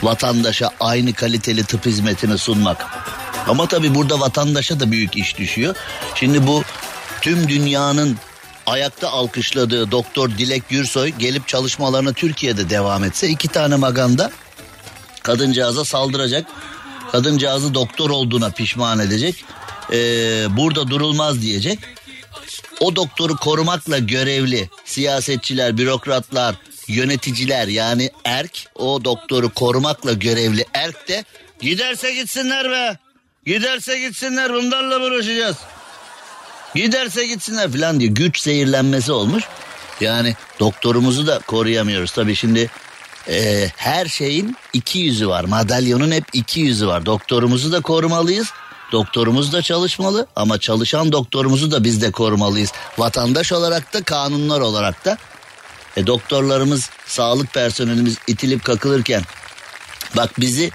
vatandaşa aynı kaliteli tıp hizmetini sunmak. Ama tabii burada vatandaşa da büyük iş düşüyor. Şimdi bu tüm dünyanın ayakta alkışladığı doktor Dilek Gürsoy gelip çalışmalarına Türkiye'de devam etse iki tane maganda kadıncağıza saldıracak. Kadıncağızı doktor olduğuna pişman edecek. Ee, burada durulmaz diyecek. O doktoru korumakla görevli siyasetçiler, bürokratlar, yöneticiler yani erk o doktoru korumakla görevli erk de giderse gitsinler be. Giderse gitsinler bunlarla uğraşacağız. Giderse gitsinler falan diye güç zehirlenmesi olmuş. Yani doktorumuzu da koruyamıyoruz. Tabii şimdi e, her şeyin iki yüzü var. Madalyonun hep iki yüzü var. Doktorumuzu da korumalıyız. Doktorumuz da çalışmalı ama çalışan doktorumuzu da biz de korumalıyız. Vatandaş olarak da kanunlar olarak da. E, doktorlarımız, sağlık personelimiz itilip kakılırken bak bizi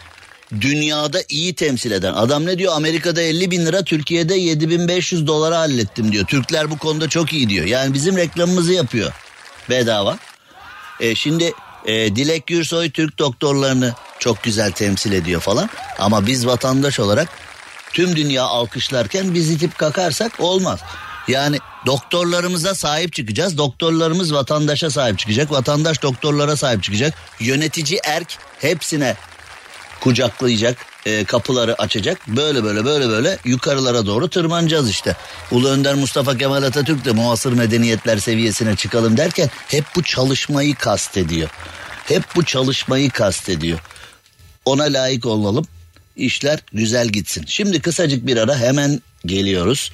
dünyada iyi temsil eden adam ne diyor Amerika'da 50 bin lira Türkiye'de 7500 dolara hallettim diyor. Türkler bu konuda çok iyi diyor. Yani bizim reklamımızı yapıyor bedava. E, şimdi e, Dilek Gürsoy Türk doktorlarını çok güzel temsil ediyor falan. Ama biz vatandaş olarak tüm dünya alkışlarken biz itip kakarsak olmaz. Yani doktorlarımıza sahip çıkacağız. Doktorlarımız vatandaşa sahip çıkacak. Vatandaş doktorlara sahip çıkacak. Yönetici erk hepsine kucaklayacak, e, kapıları açacak. Böyle böyle böyle böyle yukarılara doğru tırmanacağız işte. Ulu Önder Mustafa Kemal Atatürk de muasır medeniyetler seviyesine çıkalım derken hep bu çalışmayı kastediyor. Hep bu çalışmayı kastediyor. Ona layık olalım. İşler güzel gitsin. Şimdi kısacık bir ara hemen geliyoruz.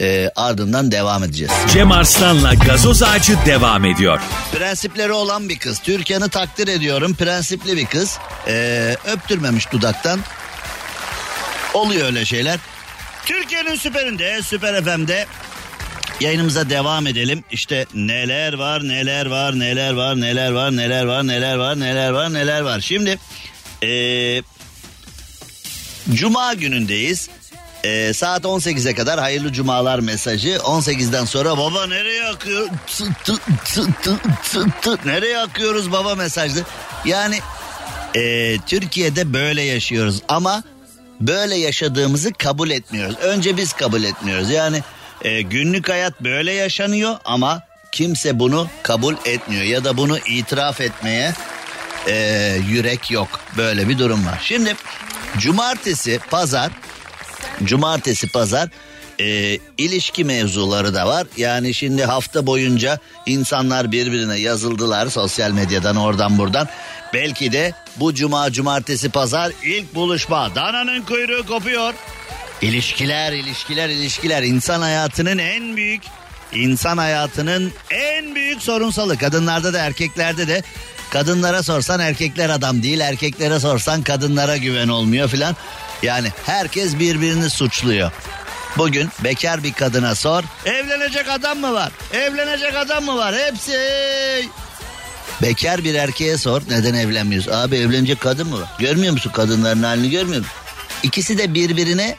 E, ardından devam edeceğiz. Cem Arslan'la gazoz ağacı devam ediyor. Prensipleri olan bir kız. Türkan'ı takdir ediyorum. Prensipli bir kız. Ee, öptürmemiş dudaktan. Oluyor öyle şeyler. Türkiye'nin süperinde, Süper FM'de yayınımıza devam edelim. İşte neler var, neler var, neler var, neler var, neler var, neler var, neler var, neler var. Şimdi ee, Cuma günündeyiz. Ee, saat 18'e kadar hayırlı cumalar mesajı. 18'den sonra baba nereye akıyor? Nereye akıyoruz baba mesajlı. Yani e, Türkiye'de böyle yaşıyoruz ama böyle yaşadığımızı kabul etmiyoruz. Önce biz kabul etmiyoruz. Yani e, günlük hayat böyle yaşanıyor ama kimse bunu kabul etmiyor ya da bunu itiraf etmeye e, yürek yok. Böyle bir durum var. Şimdi cumartesi, pazar Cumartesi pazar e, ilişki mevzuları da var. Yani şimdi hafta boyunca insanlar birbirine yazıldılar sosyal medyadan oradan buradan. Belki de bu cuma cumartesi pazar ilk buluşma. Dananın kuyruğu kopuyor. İlişkiler, ilişkiler, ilişkiler insan hayatının en büyük insan hayatının en büyük sorunsalı. Kadınlarda da erkeklerde de kadınlara sorsan erkekler adam değil, erkeklere sorsan kadınlara güven olmuyor filan. Yani herkes birbirini suçluyor. Bugün bekar bir kadına sor. Evlenecek adam mı var? Evlenecek adam mı var? Hepsi. Bekar bir erkeğe sor. Neden evlenmiyorsun? Abi evlenecek kadın mı var? Görmüyor musun kadınların halini görmüyor musun? İkisi de birbirine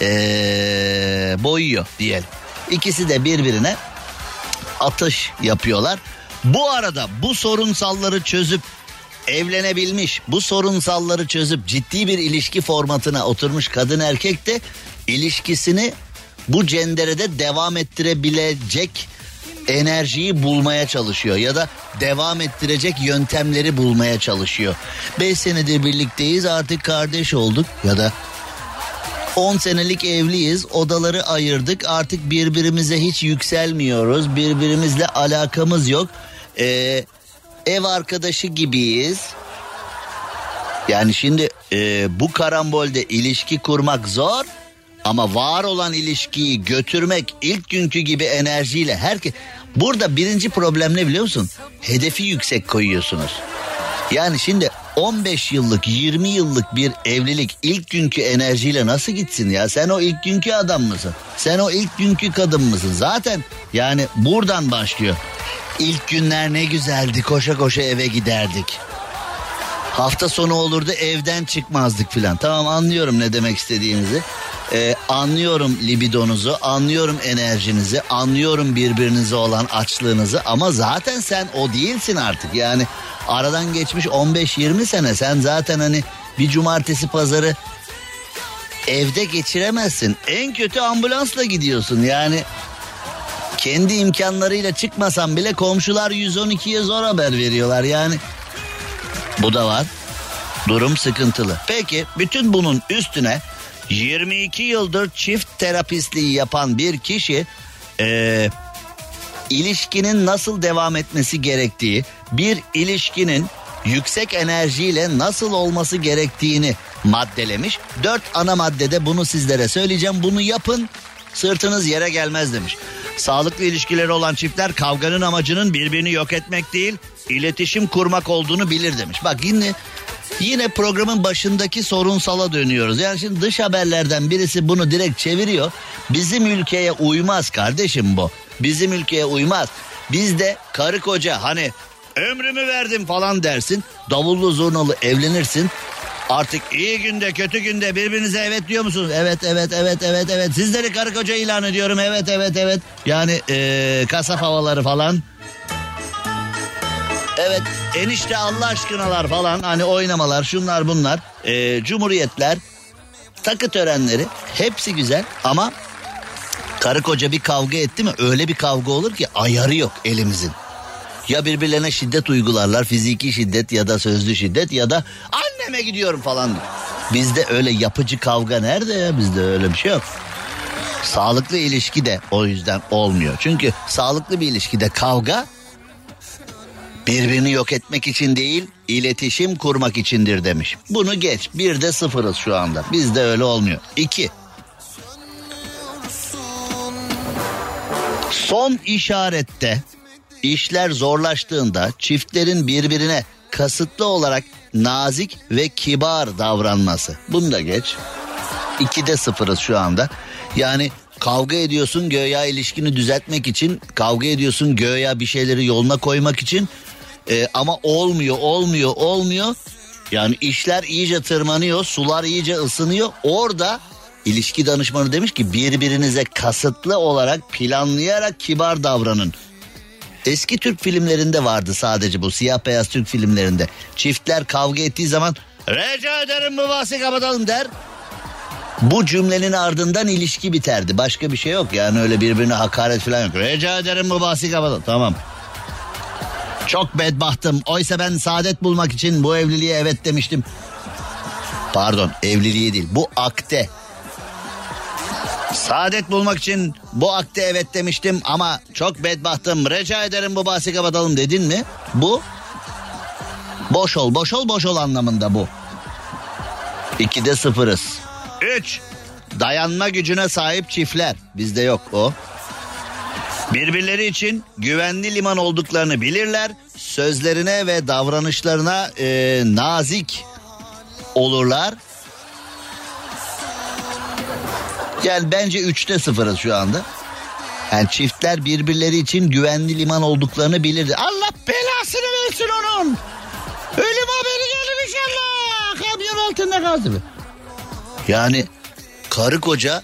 ee, boyuyor diyelim. İkisi de birbirine atış yapıyorlar. Bu arada bu sorunsalları çözüp evlenebilmiş, bu sorunsalları çözüp ciddi bir ilişki formatına oturmuş kadın erkek de ilişkisini bu cenderede devam ettirebilecek enerjiyi bulmaya çalışıyor ya da devam ettirecek yöntemleri bulmaya çalışıyor. 5 senedir birlikteyiz artık kardeş olduk ya da 10 senelik evliyiz odaları ayırdık artık birbirimize hiç yükselmiyoruz birbirimizle alakamız yok ee, ev arkadaşı gibiyiz yani şimdi e, bu karambolde ilişki kurmak zor ama var olan ilişkiyi götürmek ilk günkü gibi enerjiyle herkes... Burada birinci problem ne biliyor musun? Hedefi yüksek koyuyorsunuz. Yani şimdi 15 yıllık 20 yıllık bir evlilik ilk günkü enerjiyle nasıl gitsin ya? Sen o ilk günkü adam mısın? Sen o ilk günkü kadın mısın? Zaten yani buradan başlıyor. İlk günler ne güzeldi koşa koşa eve giderdik. Hafta sonu olurdu evden çıkmazdık filan. Tamam anlıyorum ne demek istediğinizi. Ee, anlıyorum libidonuzu, anlıyorum enerjinizi, anlıyorum birbirinize olan açlığınızı ama zaten sen o değilsin artık. Yani aradan geçmiş 15-20 sene sen zaten hani bir cumartesi pazarı evde geçiremezsin. En kötü ambulansla gidiyorsun yani. Kendi imkanlarıyla çıkmasan bile komşular 112'ye zor haber veriyorlar yani. Bu da var. Durum sıkıntılı. Peki bütün bunun üstüne 22 yıldır çift terapistliği yapan bir kişi e, ilişkinin nasıl devam etmesi gerektiği, bir ilişkinin yüksek enerjiyle nasıl olması gerektiğini maddelemiş. Dört ana maddede bunu sizlere söyleyeceğim. Bunu yapın sırtınız yere gelmez demiş. Sağlıklı ilişkileri olan çiftler kavganın amacının birbirini yok etmek değil, iletişim kurmak olduğunu bilir demiş. Bak yine Yine programın başındaki sorunsala dönüyoruz. Yani şimdi dış haberlerden birisi bunu direkt çeviriyor. Bizim ülkeye uymaz kardeşim bu. Bizim ülkeye uymaz. Bizde karı koca hani ömrümü verdim falan dersin. Davullu zurnalı evlenirsin. Artık iyi günde kötü günde birbirinize evet diyor musunuz? Evet evet evet evet evet. Sizleri karı koca ilan ediyorum. Evet evet evet. Yani ee, kasap havaları falan. Evet enişte Allah aşkınalar falan hani oynamalar şunlar bunlar. Ee, cumhuriyetler takı törenleri hepsi güzel ama karı koca bir kavga etti mi öyle bir kavga olur ki ayarı yok elimizin. Ya birbirlerine şiddet uygularlar fiziki şiddet ya da sözlü şiddet ya da anneme gidiyorum falan. Bizde öyle yapıcı kavga nerede ya bizde öyle bir şey yok. Sağlıklı ilişki de o yüzden olmuyor. Çünkü sağlıklı bir ilişkide kavga birbirini yok etmek için değil iletişim kurmak içindir demiş. Bunu geç bir de sıfırız şu anda bizde öyle olmuyor. İki. Son işarette işler zorlaştığında çiftlerin birbirine kasıtlı olarak nazik ve kibar davranması. Bunu da geç. İkide sıfırız şu anda. Yani kavga ediyorsun göya ilişkini düzeltmek için kavga ediyorsun göya bir şeyleri yoluna koymak için e, ama olmuyor olmuyor olmuyor. Yani işler iyice tırmanıyor sular iyice ısınıyor. Orada ilişki danışmanı demiş ki birbirinize kasıtlı olarak planlayarak kibar davranın. Eski Türk filmlerinde vardı sadece bu siyah beyaz Türk filmlerinde. Çiftler kavga ettiği zaman rica ederim bu bahsi kapatalım der. Bu cümlenin ardından ilişki biterdi. Başka bir şey yok yani öyle birbirine hakaret falan yok. Rica ederim bu bahsi kapatalım. Tamam. Çok bedbahtım. Oysa ben saadet bulmak için bu evliliğe evet demiştim. Pardon evliliği değil bu akte. Saadet bulmak için bu akte evet demiştim ama çok bedbahtım. Rica ederim bu bahsi kapatalım dedin mi? Bu boş ol boş ol boş ol anlamında bu. İkide sıfırız. Üç. Dayanma gücüne sahip çiftler. Bizde yok o. Birbirleri için güvenli liman olduklarını bilirler. Sözlerine ve davranışlarına e, nazik olurlar. Yani bence üçte sıfırız şu anda. Yani çiftler birbirleri için güvenli liman olduklarını bilirdi. Allah belasını versin onun. Ölüm haberi gelir inşallah. Kamyon altında kaldı. Yani karı koca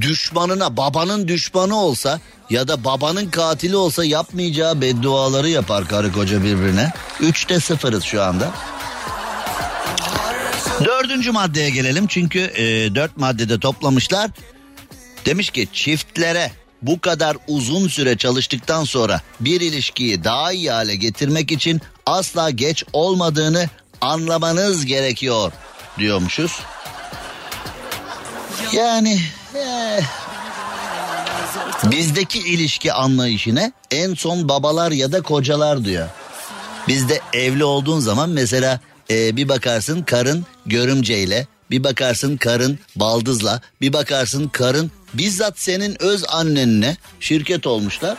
düşmanına babanın düşmanı olsa ya da babanın katili olsa yapmayacağı bedduaları yapar karı koca birbirine. Üçte sıfırız şu anda. Dördüncü maddeye gelelim çünkü e, dört maddede toplamışlar. Demiş ki çiftlere bu kadar uzun süre çalıştıktan sonra bir ilişkiyi daha iyi hale getirmek için asla geç olmadığını anlamanız gerekiyor diyormuşuz. Yani eh, bizdeki ilişki anlayışına en son babalar ya da kocalar diyor. Bizde evli olduğun zaman mesela e, bir bakarsın karın görümceyle, bir bakarsın karın baldızla, bir bakarsın karın bizzat senin öz annenle şirket olmuşlar.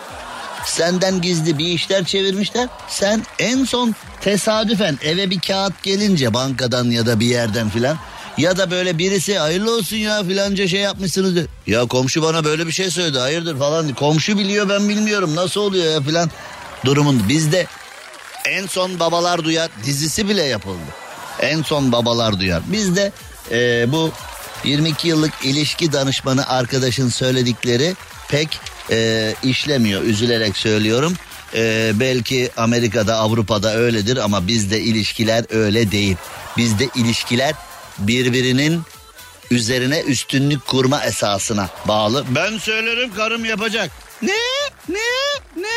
Senden gizli bir işler çevirmişler. Sen en son tesadüfen eve bir kağıt gelince bankadan ya da bir yerden filan ya da böyle birisi hayırlı olsun ya filanca şey yapmışsınız. De. Ya komşu bana böyle bir şey söyledi hayırdır falan. Komşu biliyor ben bilmiyorum nasıl oluyor ya filan durumun. Bizde en son babalar duyar dizisi bile yapıldı. En son babalar duyar. Bizde e, bu 22 yıllık ilişki danışmanı arkadaşın söyledikleri pek e, işlemiyor. Üzülerek söylüyorum. E, belki Amerika'da Avrupa'da öyledir ama bizde ilişkiler öyle değil. Bizde ilişkiler birbirinin üzerine üstünlük kurma esasına bağlı. Ben söylerim karım yapacak. Ne? Ne? Ne?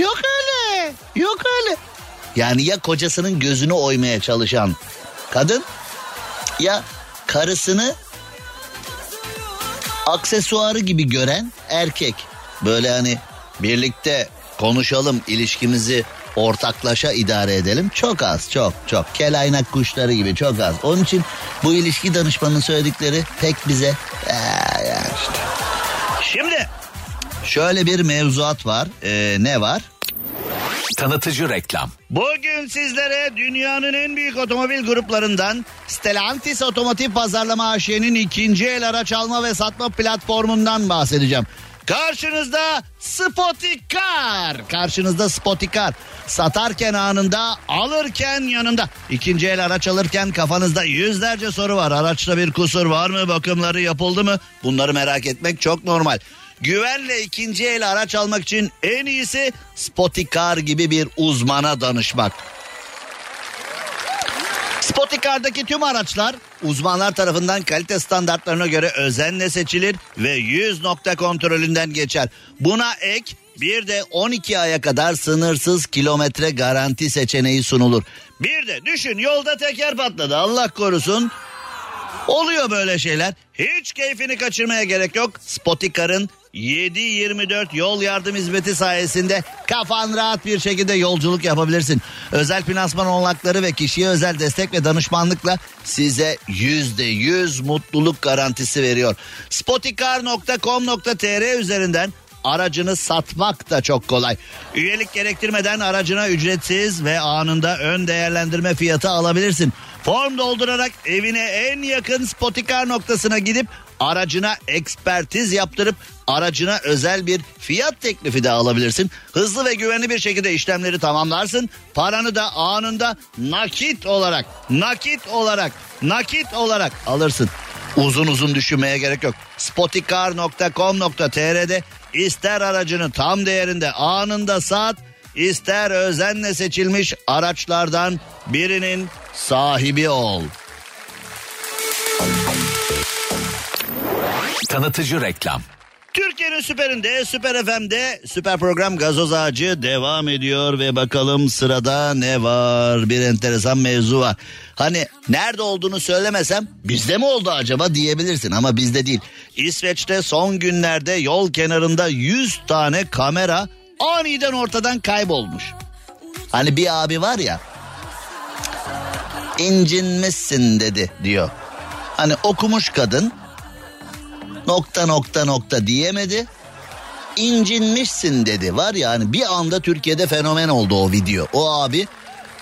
Yok öyle. Yok öyle. Yani ya kocasının gözünü oymaya çalışan kadın ya karısını aksesuarı gibi gören erkek. Böyle hani birlikte konuşalım ilişkimizi ortaklaşa idare edelim. Çok az çok çok kelaynak kuşları gibi çok az. Onun için bu ilişki danışmanının söyledikleri pek bize ee, işte. Şöyle bir mevzuat var. Ee, ne var? Tanıtıcı reklam. Bugün sizlere dünyanın en büyük otomobil gruplarından Stellantis Otomotiv Pazarlama AŞ'nin ikinci el araç alma ve satma platformundan bahsedeceğim. Karşınızda Spotikar. Karşınızda Spotikar. Satarken anında, alırken yanında. İkinci el araç alırken kafanızda yüzlerce soru var. Araçta bir kusur var mı? Bakımları yapıldı mı? Bunları merak etmek çok normal. Güvenle ikinci el araç almak için en iyisi Spotikar gibi bir uzmana danışmak. Spotikar'daki tüm araçlar uzmanlar tarafından kalite standartlarına göre özenle seçilir ve 100 nokta kontrolünden geçer. Buna ek bir de 12 aya kadar sınırsız kilometre garanti seçeneği sunulur. Bir de düşün yolda teker patladı Allah korusun. Oluyor böyle şeyler. Hiç keyfini kaçırmaya gerek yok. Spotikar'ın 7-24 yol yardım hizmeti sayesinde kafan rahat bir şekilde yolculuk yapabilirsin. Özel finansman olanakları ve kişiye özel destek ve danışmanlıkla size %100 mutluluk garantisi veriyor. Spotikar.com.tr üzerinden aracını satmak da çok kolay. Üyelik gerektirmeden aracına ücretsiz ve anında ön değerlendirme fiyatı alabilirsin. Form doldurarak evine en yakın Spotikar noktasına gidip aracına ekspertiz yaptırıp aracına özel bir fiyat teklifi de alabilirsin. Hızlı ve güvenli bir şekilde işlemleri tamamlarsın. Paranı da anında nakit olarak, nakit olarak, nakit olarak alırsın. Uzun uzun düşünmeye gerek yok. Spotikar.com.tr'de ister aracını tam değerinde anında sat, ister özenle seçilmiş araçlardan birinin sahibi ol. Tanıtıcı reklam. Türkiye'nin süperinde, süper FM'de süper program Gazoz Ağacı devam ediyor ve bakalım sırada ne var? Bir enteresan mevzu var. Hani nerede olduğunu söylemesem bizde mi oldu acaba diyebilirsin ama bizde değil. İsveç'te son günlerde yol kenarında 100 tane kamera aniden ortadan kaybolmuş. Hani bir abi var ya incinmişsin dedi diyor. Hani okumuş kadın nokta nokta nokta diyemedi. İncinmişsin dedi. Var ya hani bir anda Türkiye'de fenomen oldu o video. O abi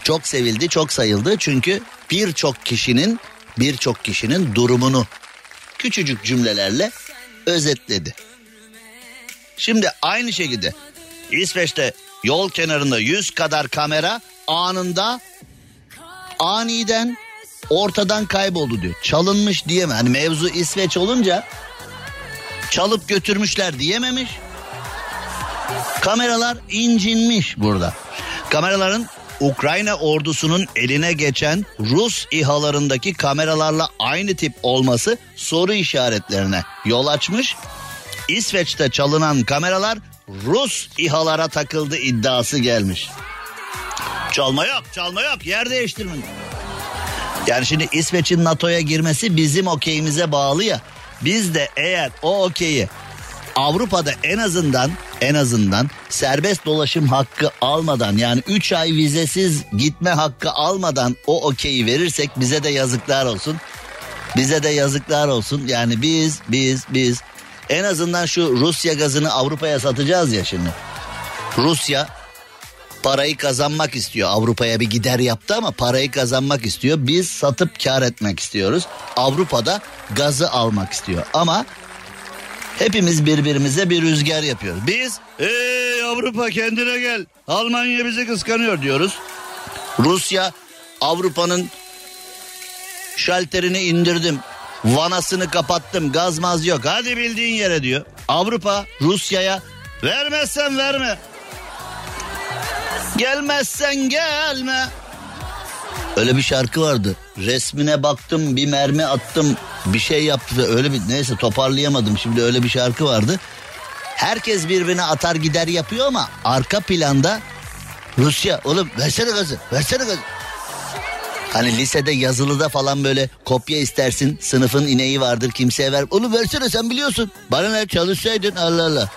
çok sevildi, çok sayıldı. Çünkü birçok kişinin birçok kişinin durumunu küçücük cümlelerle özetledi. Şimdi aynı şekilde İsveç'te yol kenarında 100 kadar kamera anında aniden ortadan kayboldu diyor. Çalınmış diyeme. Hani mevzu İsveç olunca çalıp götürmüşler diyememiş. Kameralar incinmiş burada. Kameraların Ukrayna ordusunun eline geçen Rus İHA'larındaki kameralarla aynı tip olması soru işaretlerine yol açmış. İsveç'te çalınan kameralar Rus İHA'lara takıldı iddiası gelmiş. Çalma yok, çalma yok. Yer değiştirme. Yani şimdi İsveç'in NATO'ya girmesi bizim okeyimize bağlı ya. Biz de eğer o okeyi Avrupa'da en azından en azından serbest dolaşım hakkı almadan yani 3 ay vizesiz gitme hakkı almadan o okeyi verirsek bize de yazıklar olsun. Bize de yazıklar olsun. Yani biz biz biz en azından şu Rusya gazını Avrupa'ya satacağız ya şimdi. Rusya parayı kazanmak istiyor. Avrupa'ya bir gider yaptı ama parayı kazanmak istiyor. Biz satıp kar etmek istiyoruz. Avrupa'da gazı almak istiyor. Ama hepimiz birbirimize bir rüzgar yapıyoruz. Biz ey Avrupa kendine gel. Almanya bizi kıskanıyor diyoruz. Rusya Avrupa'nın şalterini indirdim. Vanasını kapattım. Gaz maz yok. Hadi bildiğin yere diyor. Avrupa Rusya'ya vermezsen verme. Gelmezsen gelme. Öyle bir şarkı vardı. Resmine baktım bir mermi attım bir şey yaptı. Öyle bir neyse toparlayamadım şimdi öyle bir şarkı vardı. Herkes birbirine atar gider yapıyor ama arka planda Rusya oğlum versene gazı versene gazı. Hani lisede yazılıda falan böyle kopya istersin sınıfın ineği vardır kimseye ver. Onu versene sen biliyorsun. Bana ne çalışsaydın Allah Allah.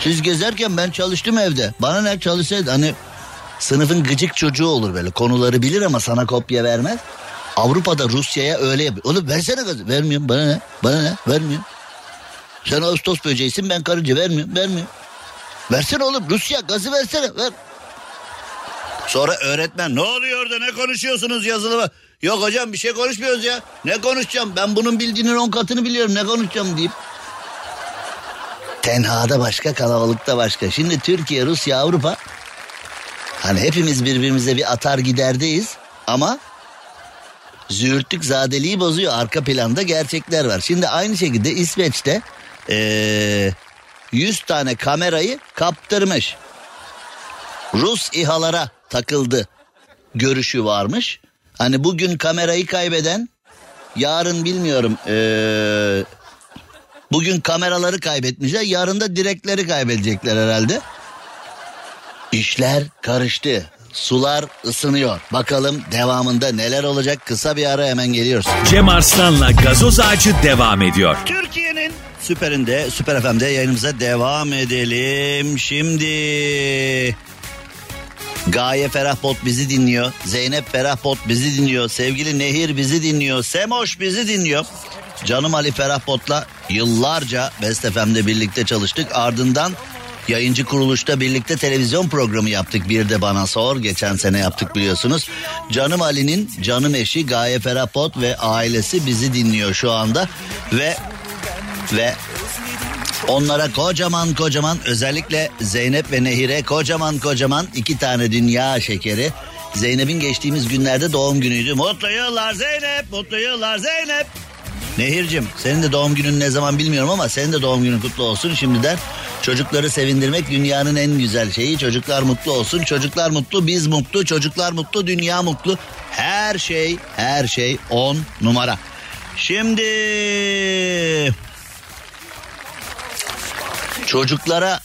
Siz gezerken ben çalıştım evde. Bana ne çalışsaydın hani sınıfın gıcık çocuğu olur böyle konuları bilir ama sana kopya vermez. Avrupa'da Rusya'ya öyle yapıyor. Oğlum versene gazı. Vermiyorum bana ne? Bana ne? Vermiyorum. Sen Ağustos böceğisin ben karınca vermiyorum. Vermiyorum. Versene oğlum Rusya gazı versene. Ver. Sonra öğretmen ne oluyor orada ne konuşuyorsunuz yazılı mı? Yok hocam bir şey konuşmuyoruz ya. Ne konuşacağım ben bunun bildiğinin on katını biliyorum ne konuşacağım deyip. Tenhada başka kalabalıkta başka. Şimdi Türkiye, Rusya, Avrupa hani hepimiz birbirimize bir atar giderdeyiz ama züğürtlük zadeliği bozuyor. Arka planda gerçekler var. Şimdi aynı şekilde İsveç'te ee, 100 tane kamerayı kaptırmış. Rus İHA'lara takıldı görüşü varmış. Hani bugün kamerayı kaybeden yarın bilmiyorum ee, bugün kameraları kaybetmişler yarın da direkleri kaybedecekler herhalde. İşler karıştı. Sular ısınıyor. Bakalım devamında neler olacak kısa bir ara hemen geliyoruz. Cem Arslan'la gazoz ağacı devam ediyor. Türkiye'nin süperinde, süper FM'de yayınımıza devam edelim. Şimdi Gaye Ferahbot bizi dinliyor. Zeynep Ferahbot bizi dinliyor. Sevgili Nehir bizi dinliyor. Semoş bizi dinliyor. Canım Ali Ferahbot'la yıllarca Best FM'de birlikte çalıştık. Ardından yayıncı kuruluşta birlikte televizyon programı yaptık. Bir de bana sor. Geçen sene yaptık biliyorsunuz. Canım Ali'nin canım eşi Gaye Ferahbot ve ailesi bizi dinliyor şu anda. Ve ve Onlara kocaman kocaman özellikle Zeynep ve Nehir'e kocaman kocaman iki tane dünya şekeri. Zeynep'in geçtiğimiz günlerde doğum günüydü. Mutlu yıllar Zeynep, mutlu yıllar Zeynep. Nehir'cim senin de doğum günün ne zaman bilmiyorum ama senin de doğum günün kutlu olsun şimdiden. Çocukları sevindirmek dünyanın en güzel şeyi. Çocuklar mutlu olsun. Çocuklar mutlu, biz mutlu, çocuklar mutlu, dünya mutlu. Her şey, her şey on numara. Şimdi çocuklara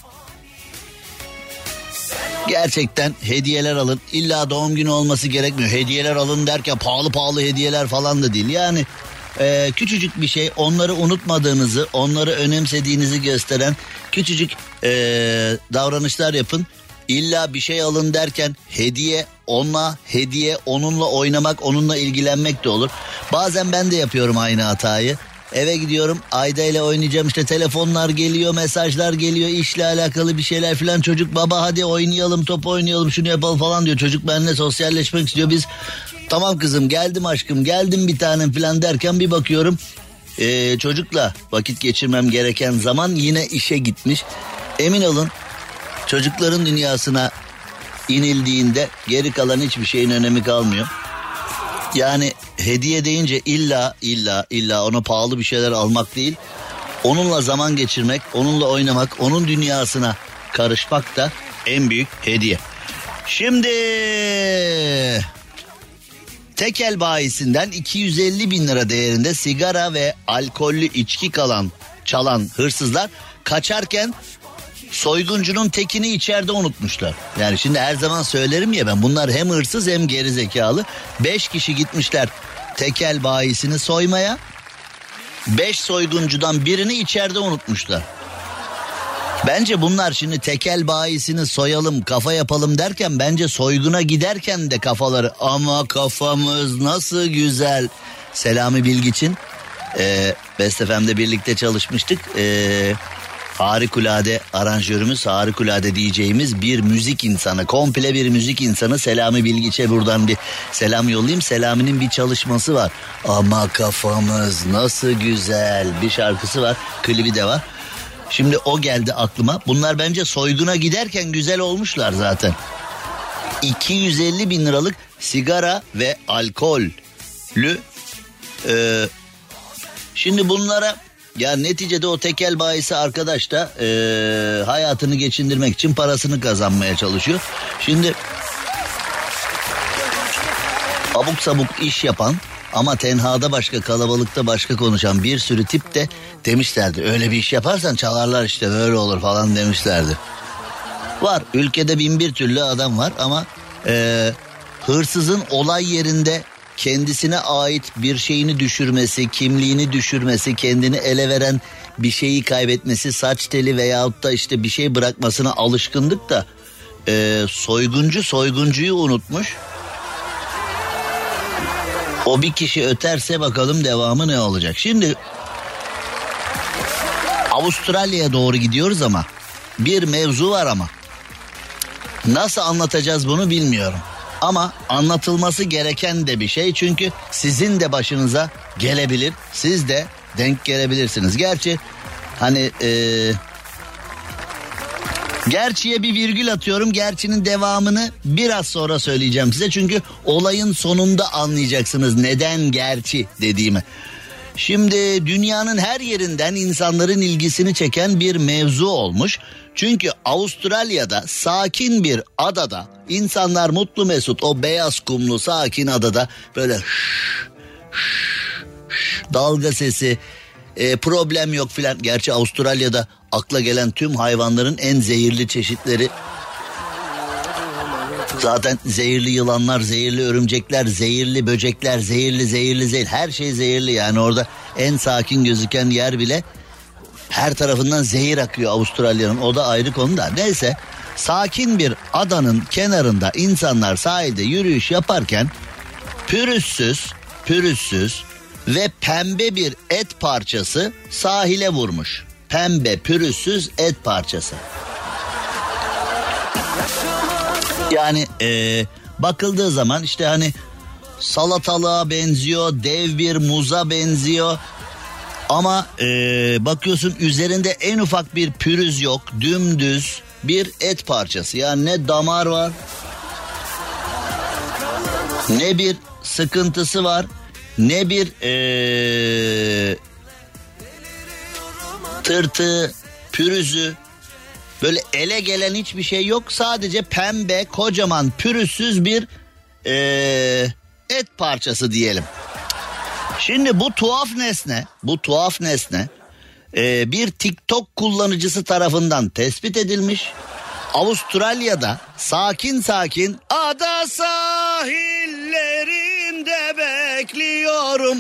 gerçekten hediyeler alın. İlla doğum günü olması gerekmiyor. Hediyeler alın derken pahalı pahalı hediyeler falan da değil. Yani e, küçücük bir şey onları unutmadığınızı, onları önemsediğinizi gösteren küçücük e, davranışlar yapın. İlla bir şey alın derken hediye onunla hediye onunla oynamak onunla ilgilenmek de olur. Bazen ben de yapıyorum aynı hatayı. Eve gidiyorum Ayda ile oynayacağım işte telefonlar geliyor mesajlar geliyor işle alakalı bir şeyler filan çocuk baba hadi oynayalım top oynayalım şunu yapalım falan diyor. Çocuk benimle sosyalleşmek istiyor biz tamam kızım geldim aşkım geldim bir tanem filan derken bir bakıyorum ee, çocukla vakit geçirmem gereken zaman yine işe gitmiş. Emin olun çocukların dünyasına inildiğinde geri kalan hiçbir şeyin önemi kalmıyor. Yani hediye deyince illa illa illa ona pahalı bir şeyler almak değil. Onunla zaman geçirmek, onunla oynamak, onun dünyasına karışmak da en büyük hediye. Şimdi tekel bayisinden 250 bin lira değerinde sigara ve alkollü içki kalan çalan hırsızlar kaçarken soyguncunun tekini içeride unutmuşlar. Yani şimdi her zaman söylerim ya ben bunlar hem hırsız hem gerizekalı. Beş kişi gitmişler tekel bayisini soymaya. Beş soyguncudan birini içeride unutmuşlar. Bence bunlar şimdi tekel bayisini soyalım kafa yapalım derken bence soyguna giderken de kafaları ama kafamız nasıl güzel. Selami Bilgiç'in e, Best FM'de birlikte çalışmıştık. E, harikulade aranjörümüz, harikulade diyeceğimiz bir müzik insanı, komple bir müzik insanı Selami Bilgiç'e buradan bir selam yollayayım. Selami'nin bir çalışması var. Ama kafamız nasıl güzel bir şarkısı var, klibi de var. Şimdi o geldi aklıma. Bunlar bence soyguna giderken güzel olmuşlar zaten. 250 bin liralık sigara ve alkollü e, şimdi bunlara ya neticede o tekel bayisi arkadaş da e, hayatını geçindirmek için parasını kazanmaya çalışıyor. Şimdi abuk sabuk iş yapan ama tenhada başka kalabalıkta başka konuşan bir sürü tip de demişlerdi. Öyle bir iş yaparsan çalarlar işte böyle olur falan demişlerdi. Var ülkede bin bir türlü adam var ama e, hırsızın olay yerinde kendisine ait bir şeyini düşürmesi, kimliğini düşürmesi, kendini ele veren bir şeyi kaybetmesi, saç teli veyahut da işte bir şey bırakmasına alışkındık da e, soyguncu soyguncuyu unutmuş. O bir kişi öterse bakalım devamı ne olacak. Şimdi Avustralya'ya doğru gidiyoruz ama bir mevzu var ama. Nasıl anlatacağız bunu bilmiyorum. Ama anlatılması gereken de bir şey çünkü sizin de başınıza gelebilir. Siz de denk gelebilirsiniz. Gerçi hani eee Gerçiye bir virgül atıyorum. Gerçinin devamını biraz sonra söyleyeceğim size. Çünkü olayın sonunda anlayacaksınız neden gerçi dediğimi. Şimdi dünyanın her yerinden insanların ilgisini çeken bir mevzu olmuş. Çünkü Avustralya'da sakin bir adada insanlar mutlu mesut o beyaz kumlu sakin adada böyle dalga sesi e, problem yok filan. Gerçi Avustralya'da akla gelen tüm hayvanların en zehirli çeşitleri. Zaten zehirli yılanlar, zehirli örümcekler, zehirli böcekler, zehirli zehirli zehir her şey zehirli yani. Orada en sakin gözüken yer bile her tarafından zehir akıyor Avustralya'nın. O da ayrı konu da. Neyse sakin bir adanın kenarında insanlar sahilde yürüyüş yaparken pürüzsüz pürüzsüz ve pembe bir et parçası sahile vurmuş. Pembe pürüzsüz et parçası. Yani e, bakıldığı zaman işte hani salatalığa benziyor, dev bir muza benziyor. Ama e, bakıyorsun üzerinde en ufak bir pürüz yok, dümdüz bir et parçası. Yani ne damar var, ne bir sıkıntısı var, ne bir e, tırtı, pürüzü, Böyle ele gelen hiçbir şey yok. Sadece pembe, kocaman, pürüzsüz bir ee, et parçası diyelim. Şimdi bu tuhaf nesne, bu tuhaf nesne e, bir TikTok kullanıcısı tarafından tespit edilmiş. Avustralya'da sakin sakin ada sahillerinde bekliyorum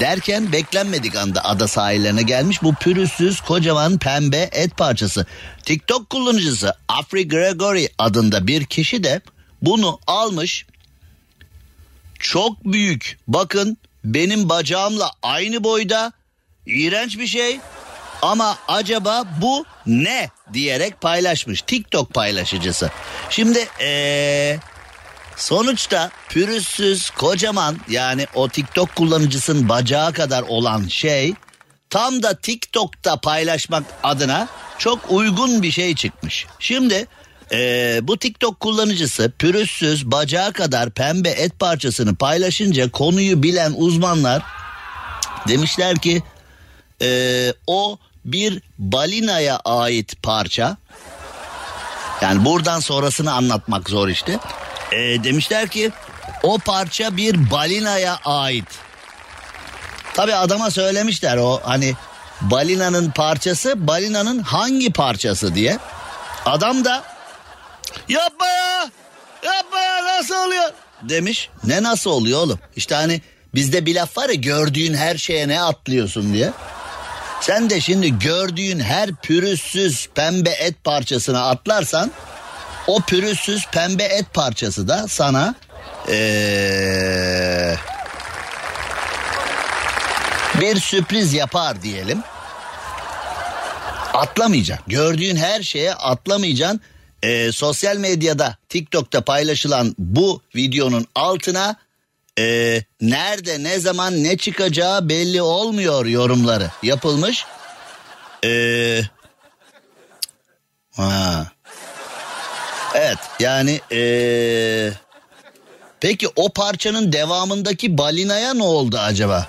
Derken beklenmedik anda ada sahillerine gelmiş bu pürüzsüz kocaman pembe et parçası. TikTok kullanıcısı Afri Gregory adında bir kişi de bunu almış. Çok büyük bakın benim bacağımla aynı boyda iğrenç bir şey ama acaba bu ne diyerek paylaşmış TikTok paylaşıcısı. Şimdi ee, Sonuçta pürüzsüz kocaman yani o TikTok kullanıcısının bacağı kadar olan şey tam da TikTok'ta paylaşmak adına çok uygun bir şey çıkmış. Şimdi ee, bu TikTok kullanıcısı pürüzsüz bacağı kadar pembe et parçasını paylaşınca konuyu bilen uzmanlar demişler ki ee, o bir balinaya ait parça Yani buradan sonrasını anlatmak zor işte. E, demişler ki o parça bir balinaya ait. Tabi adama söylemişler o hani balinanın parçası balinanın hangi parçası diye. Adam da yapma ya yapma ya nasıl oluyor demiş. Ne nasıl oluyor oğlum? İşte hani bizde bir laf var ya gördüğün her şeye ne atlıyorsun diye. Sen de şimdi gördüğün her pürüzsüz pembe et parçasına atlarsan o pürüzsüz pembe et parçası da sana ee, bir sürpriz yapar diyelim. Atlamayacaksın. Gördüğün her şeye atlamayacaksın. Ee, sosyal medyada TikTok'ta paylaşılan bu videonun altına e, nerede ne zaman ne çıkacağı belli olmuyor yorumları yapılmış. Ee, ha. Evet yani ee, peki o parçanın devamındaki balinaya ne oldu acaba?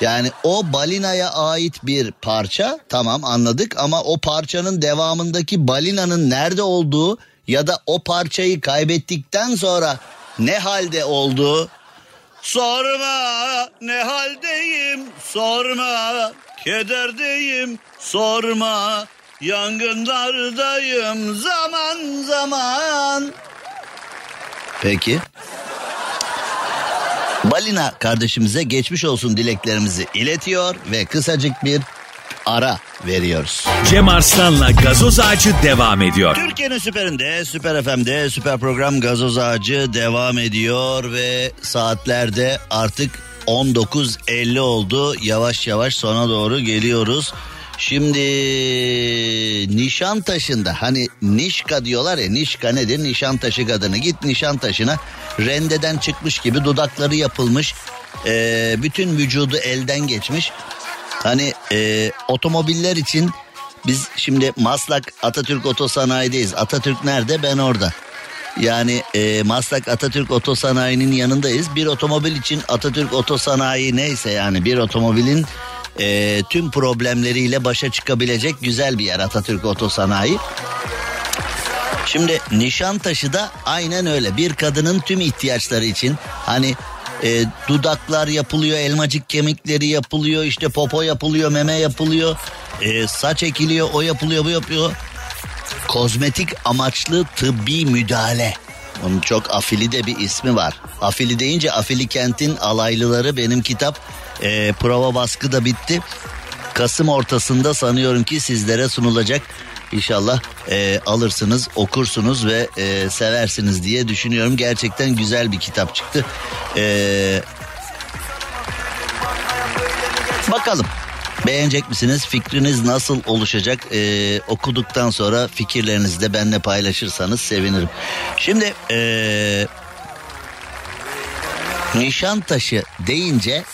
Yani o balinaya ait bir parça tamam anladık ama o parçanın devamındaki balinanın nerede olduğu ya da o parçayı kaybettikten sonra ne halde olduğu sorma ne haldeyim sorma kederdeyim sorma yangınlardayım zaman zaman. Peki. Balina kardeşimize geçmiş olsun dileklerimizi iletiyor ve kısacık bir ara veriyoruz. Cem Arslan'la gazoz ağacı devam ediyor. Türkiye'nin süperinde, süper FM'de, süper program gazoz ağacı devam ediyor ve saatlerde artık 19.50 oldu. Yavaş yavaş sona doğru geliyoruz. Şimdi Nişantaşı'nda hani Nişka diyorlar ya Nişka nedir? Nişantaşı kadını git Nişantaşı'na rendeden çıkmış gibi dudakları yapılmış e, bütün vücudu elden geçmiş. Hani e, otomobiller için biz şimdi Maslak Atatürk Otosanayi'deyiz. Atatürk nerede? Ben orada. Yani e, Maslak Atatürk Otosanayi'nin yanındayız. Bir otomobil için Atatürk Otosanayi neyse yani bir otomobilin e, tüm problemleriyle başa çıkabilecek güzel bir yer Atatürk Otosanayi. Şimdi Nişantaşı da aynen öyle bir kadının tüm ihtiyaçları için hani e, dudaklar yapılıyor, elmacık kemikleri yapılıyor, işte popo yapılıyor, meme yapılıyor, e, saç ekiliyor, o yapılıyor, bu yapıyor. Kozmetik amaçlı tıbbi müdahale. Onun çok afili de bir ismi var. Afili deyince Afili Kent'in alaylıları benim kitap e, prova baskı da bitti. Kasım ortasında sanıyorum ki sizlere sunulacak. İnşallah e, alırsınız, okursunuz ve e, seversiniz diye düşünüyorum. Gerçekten güzel bir kitap çıktı. E, bakalım beğenecek misiniz? Fikriniz nasıl oluşacak? E, okuduktan sonra fikirlerinizi de benimle paylaşırsanız sevinirim. Şimdi e, Nişantaşı deyince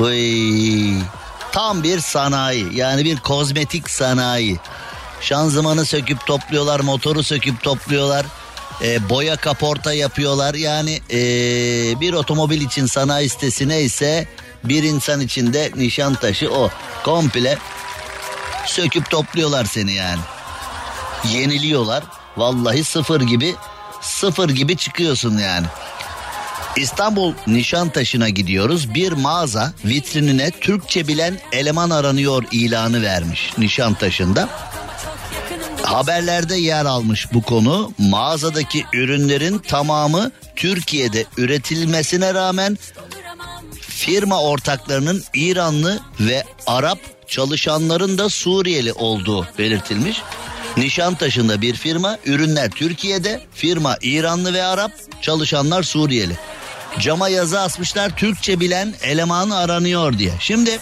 Oy, tam bir sanayi yani bir kozmetik sanayi. Şanzımanı söküp topluyorlar, motoru söküp topluyorlar. E, boya kaporta yapıyorlar. Yani e, bir otomobil için sanayi sitesi neyse bir insan için de Nişantaşı o. Komple söküp topluyorlar seni yani. Yeniliyorlar. Vallahi sıfır gibi sıfır gibi çıkıyorsun yani. İstanbul Nişantaşı'na gidiyoruz. Bir mağaza vitrinine Türkçe bilen eleman aranıyor ilanı vermiş Nişantaşı'nda. Haberlerde yer almış bu konu. Mağazadaki ürünlerin tamamı Türkiye'de üretilmesine rağmen firma ortaklarının İranlı ve Arap çalışanların da Suriyeli olduğu belirtilmiş. Nişantaşı'nda bir firma, ürünler Türkiye'de, firma İranlı ve Arap, çalışanlar Suriyeli. Cama yazı asmışlar Türkçe bilen eleman aranıyor diye. Şimdi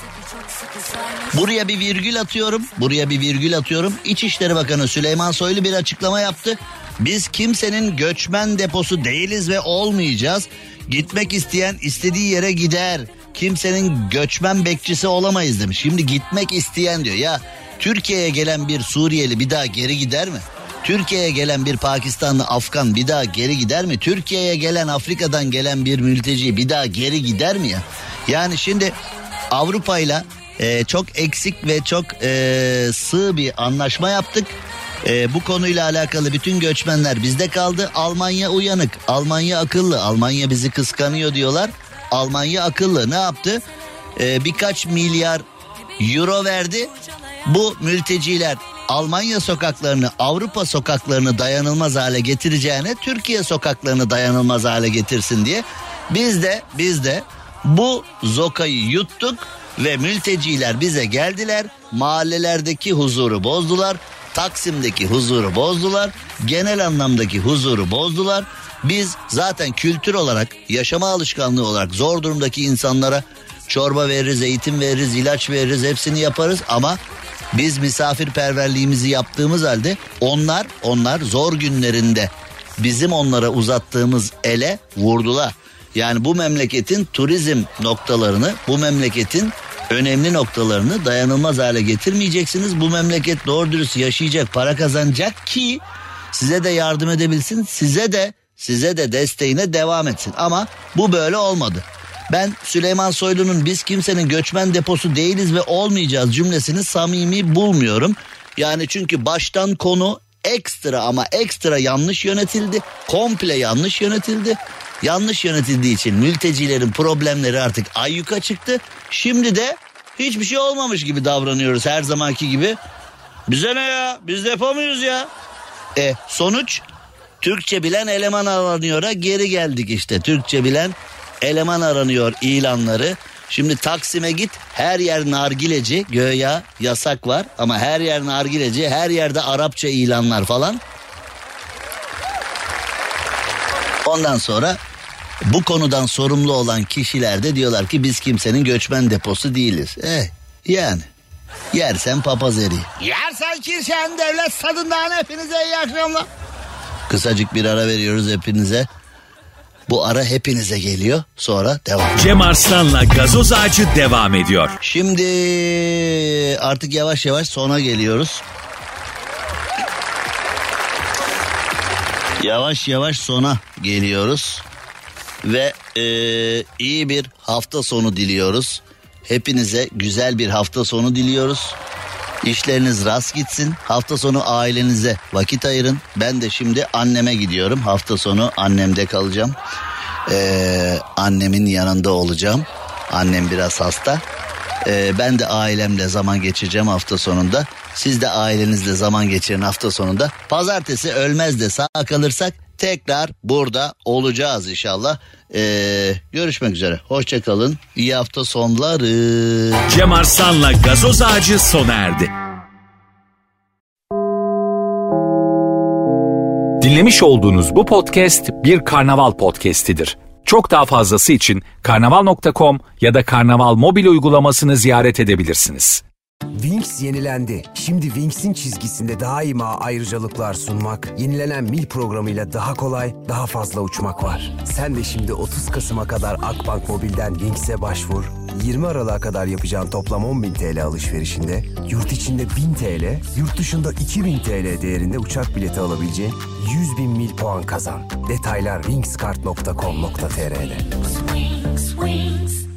buraya bir virgül atıyorum. Buraya bir virgül atıyorum. İçişleri Bakanı Süleyman Soylu bir açıklama yaptı. Biz kimsenin göçmen deposu değiliz ve olmayacağız. Gitmek isteyen istediği yere gider. Kimsenin göçmen bekçisi olamayız demiş. Şimdi gitmek isteyen diyor ya Türkiye'ye gelen bir Suriyeli bir daha geri gider mi? Türkiye'ye gelen bir Pakistanlı Afgan bir daha geri gider mi? Türkiye'ye gelen Afrika'dan gelen bir mülteci bir daha geri gider mi ya? Yani şimdi Avrupa ile çok eksik ve çok e, sığ bir anlaşma yaptık. Ee, bu konuyla alakalı bütün göçmenler bizde kaldı. Almanya uyanık, Almanya akıllı, Almanya bizi kıskanıyor diyorlar. Almanya akıllı ne yaptı? Ee, birkaç milyar euro verdi. Bu mülteciler Almanya sokaklarını, Avrupa sokaklarını dayanılmaz hale getireceğine Türkiye sokaklarını dayanılmaz hale getirsin diye biz de biz de bu zokayı yuttuk ve mülteciler bize geldiler. Mahallelerdeki huzuru bozdular. Taksim'deki huzuru bozdular. Genel anlamdaki huzuru bozdular. Biz zaten kültür olarak, yaşama alışkanlığı olarak zor durumdaki insanlara çorba veririz, eğitim veririz, ilaç veririz, hepsini yaparız ama biz misafirperverliğimizi yaptığımız halde onlar onlar zor günlerinde bizim onlara uzattığımız ele vurdular. Yani bu memleketin turizm noktalarını, bu memleketin önemli noktalarını dayanılmaz hale getirmeyeceksiniz. Bu memleket doğru dürüst yaşayacak, para kazanacak ki size de yardım edebilsin, size de size de desteğine devam etsin. Ama bu böyle olmadı. Ben Süleyman Soylu'nun biz kimsenin göçmen deposu değiliz ve olmayacağız cümlesini samimi bulmuyorum. Yani çünkü baştan konu ekstra ama ekstra yanlış yönetildi. Komple yanlış yönetildi. Yanlış yönetildiği için mültecilerin problemleri artık ayyuka çıktı. Şimdi de hiçbir şey olmamış gibi davranıyoruz her zamanki gibi. Bize ne ya? Biz depo muyuz ya? E sonuç Türkçe bilen eleman aranıyor'a geri geldik işte. Türkçe bilen eleman aranıyor ilanları. Şimdi Taksim'e git her yer nargileci göya yasak var ama her yer nargileci her yerde Arapça ilanlar falan. Ondan sonra bu konudan sorumlu olan kişiler de diyorlar ki biz kimsenin göçmen deposu değiliz. Eh yani yersen papaz eri. Yersen kirşen devlet stadından hepinize iyi akşamlar. Kısacık bir ara veriyoruz hepinize. Bu ara hepinize geliyor. Sonra devam. Cem Arslan'la gazoz ağacı devam ediyor. Şimdi artık yavaş yavaş sona geliyoruz. Yavaş yavaş sona geliyoruz. Ve e, iyi bir hafta sonu diliyoruz. Hepinize güzel bir hafta sonu diliyoruz. İşleriniz rast gitsin. Hafta sonu ailenize vakit ayırın. Ben de şimdi anneme gidiyorum. Hafta sonu annemde kalacağım. Ee, annemin yanında olacağım. Annem biraz hasta. Ee, ben de ailemle zaman geçireceğim hafta sonunda. Siz de ailenizle zaman geçirin hafta sonunda. Pazartesi ölmez de sağ kalırsak tekrar burada olacağız inşallah. Ee, görüşmek üzere. Hoşçakalın. İyi hafta sonları. Cem Arslan'la gazoz ağacı sona erdi. Dinlemiş olduğunuz bu podcast bir karnaval podcastidir. Çok daha fazlası için karnaval.com ya da karnaval mobil uygulamasını ziyaret edebilirsiniz. Wings yenilendi. Şimdi Wings'in çizgisinde daima ayrıcalıklar sunmak, yenilenen mil programıyla daha kolay, daha fazla uçmak var. Sen de şimdi 30 Kasım'a kadar Akbank Mobil'den Wings'e başvur. 20 Aralık'a kadar yapacağın toplam 10.000 TL alışverişinde yurt içinde 1000 TL, yurt dışında 2000 TL değerinde uçak bileti alabileceğin 100 bin mil puan kazan. Detaylar wingskart.com.tr'de. Wings, wings.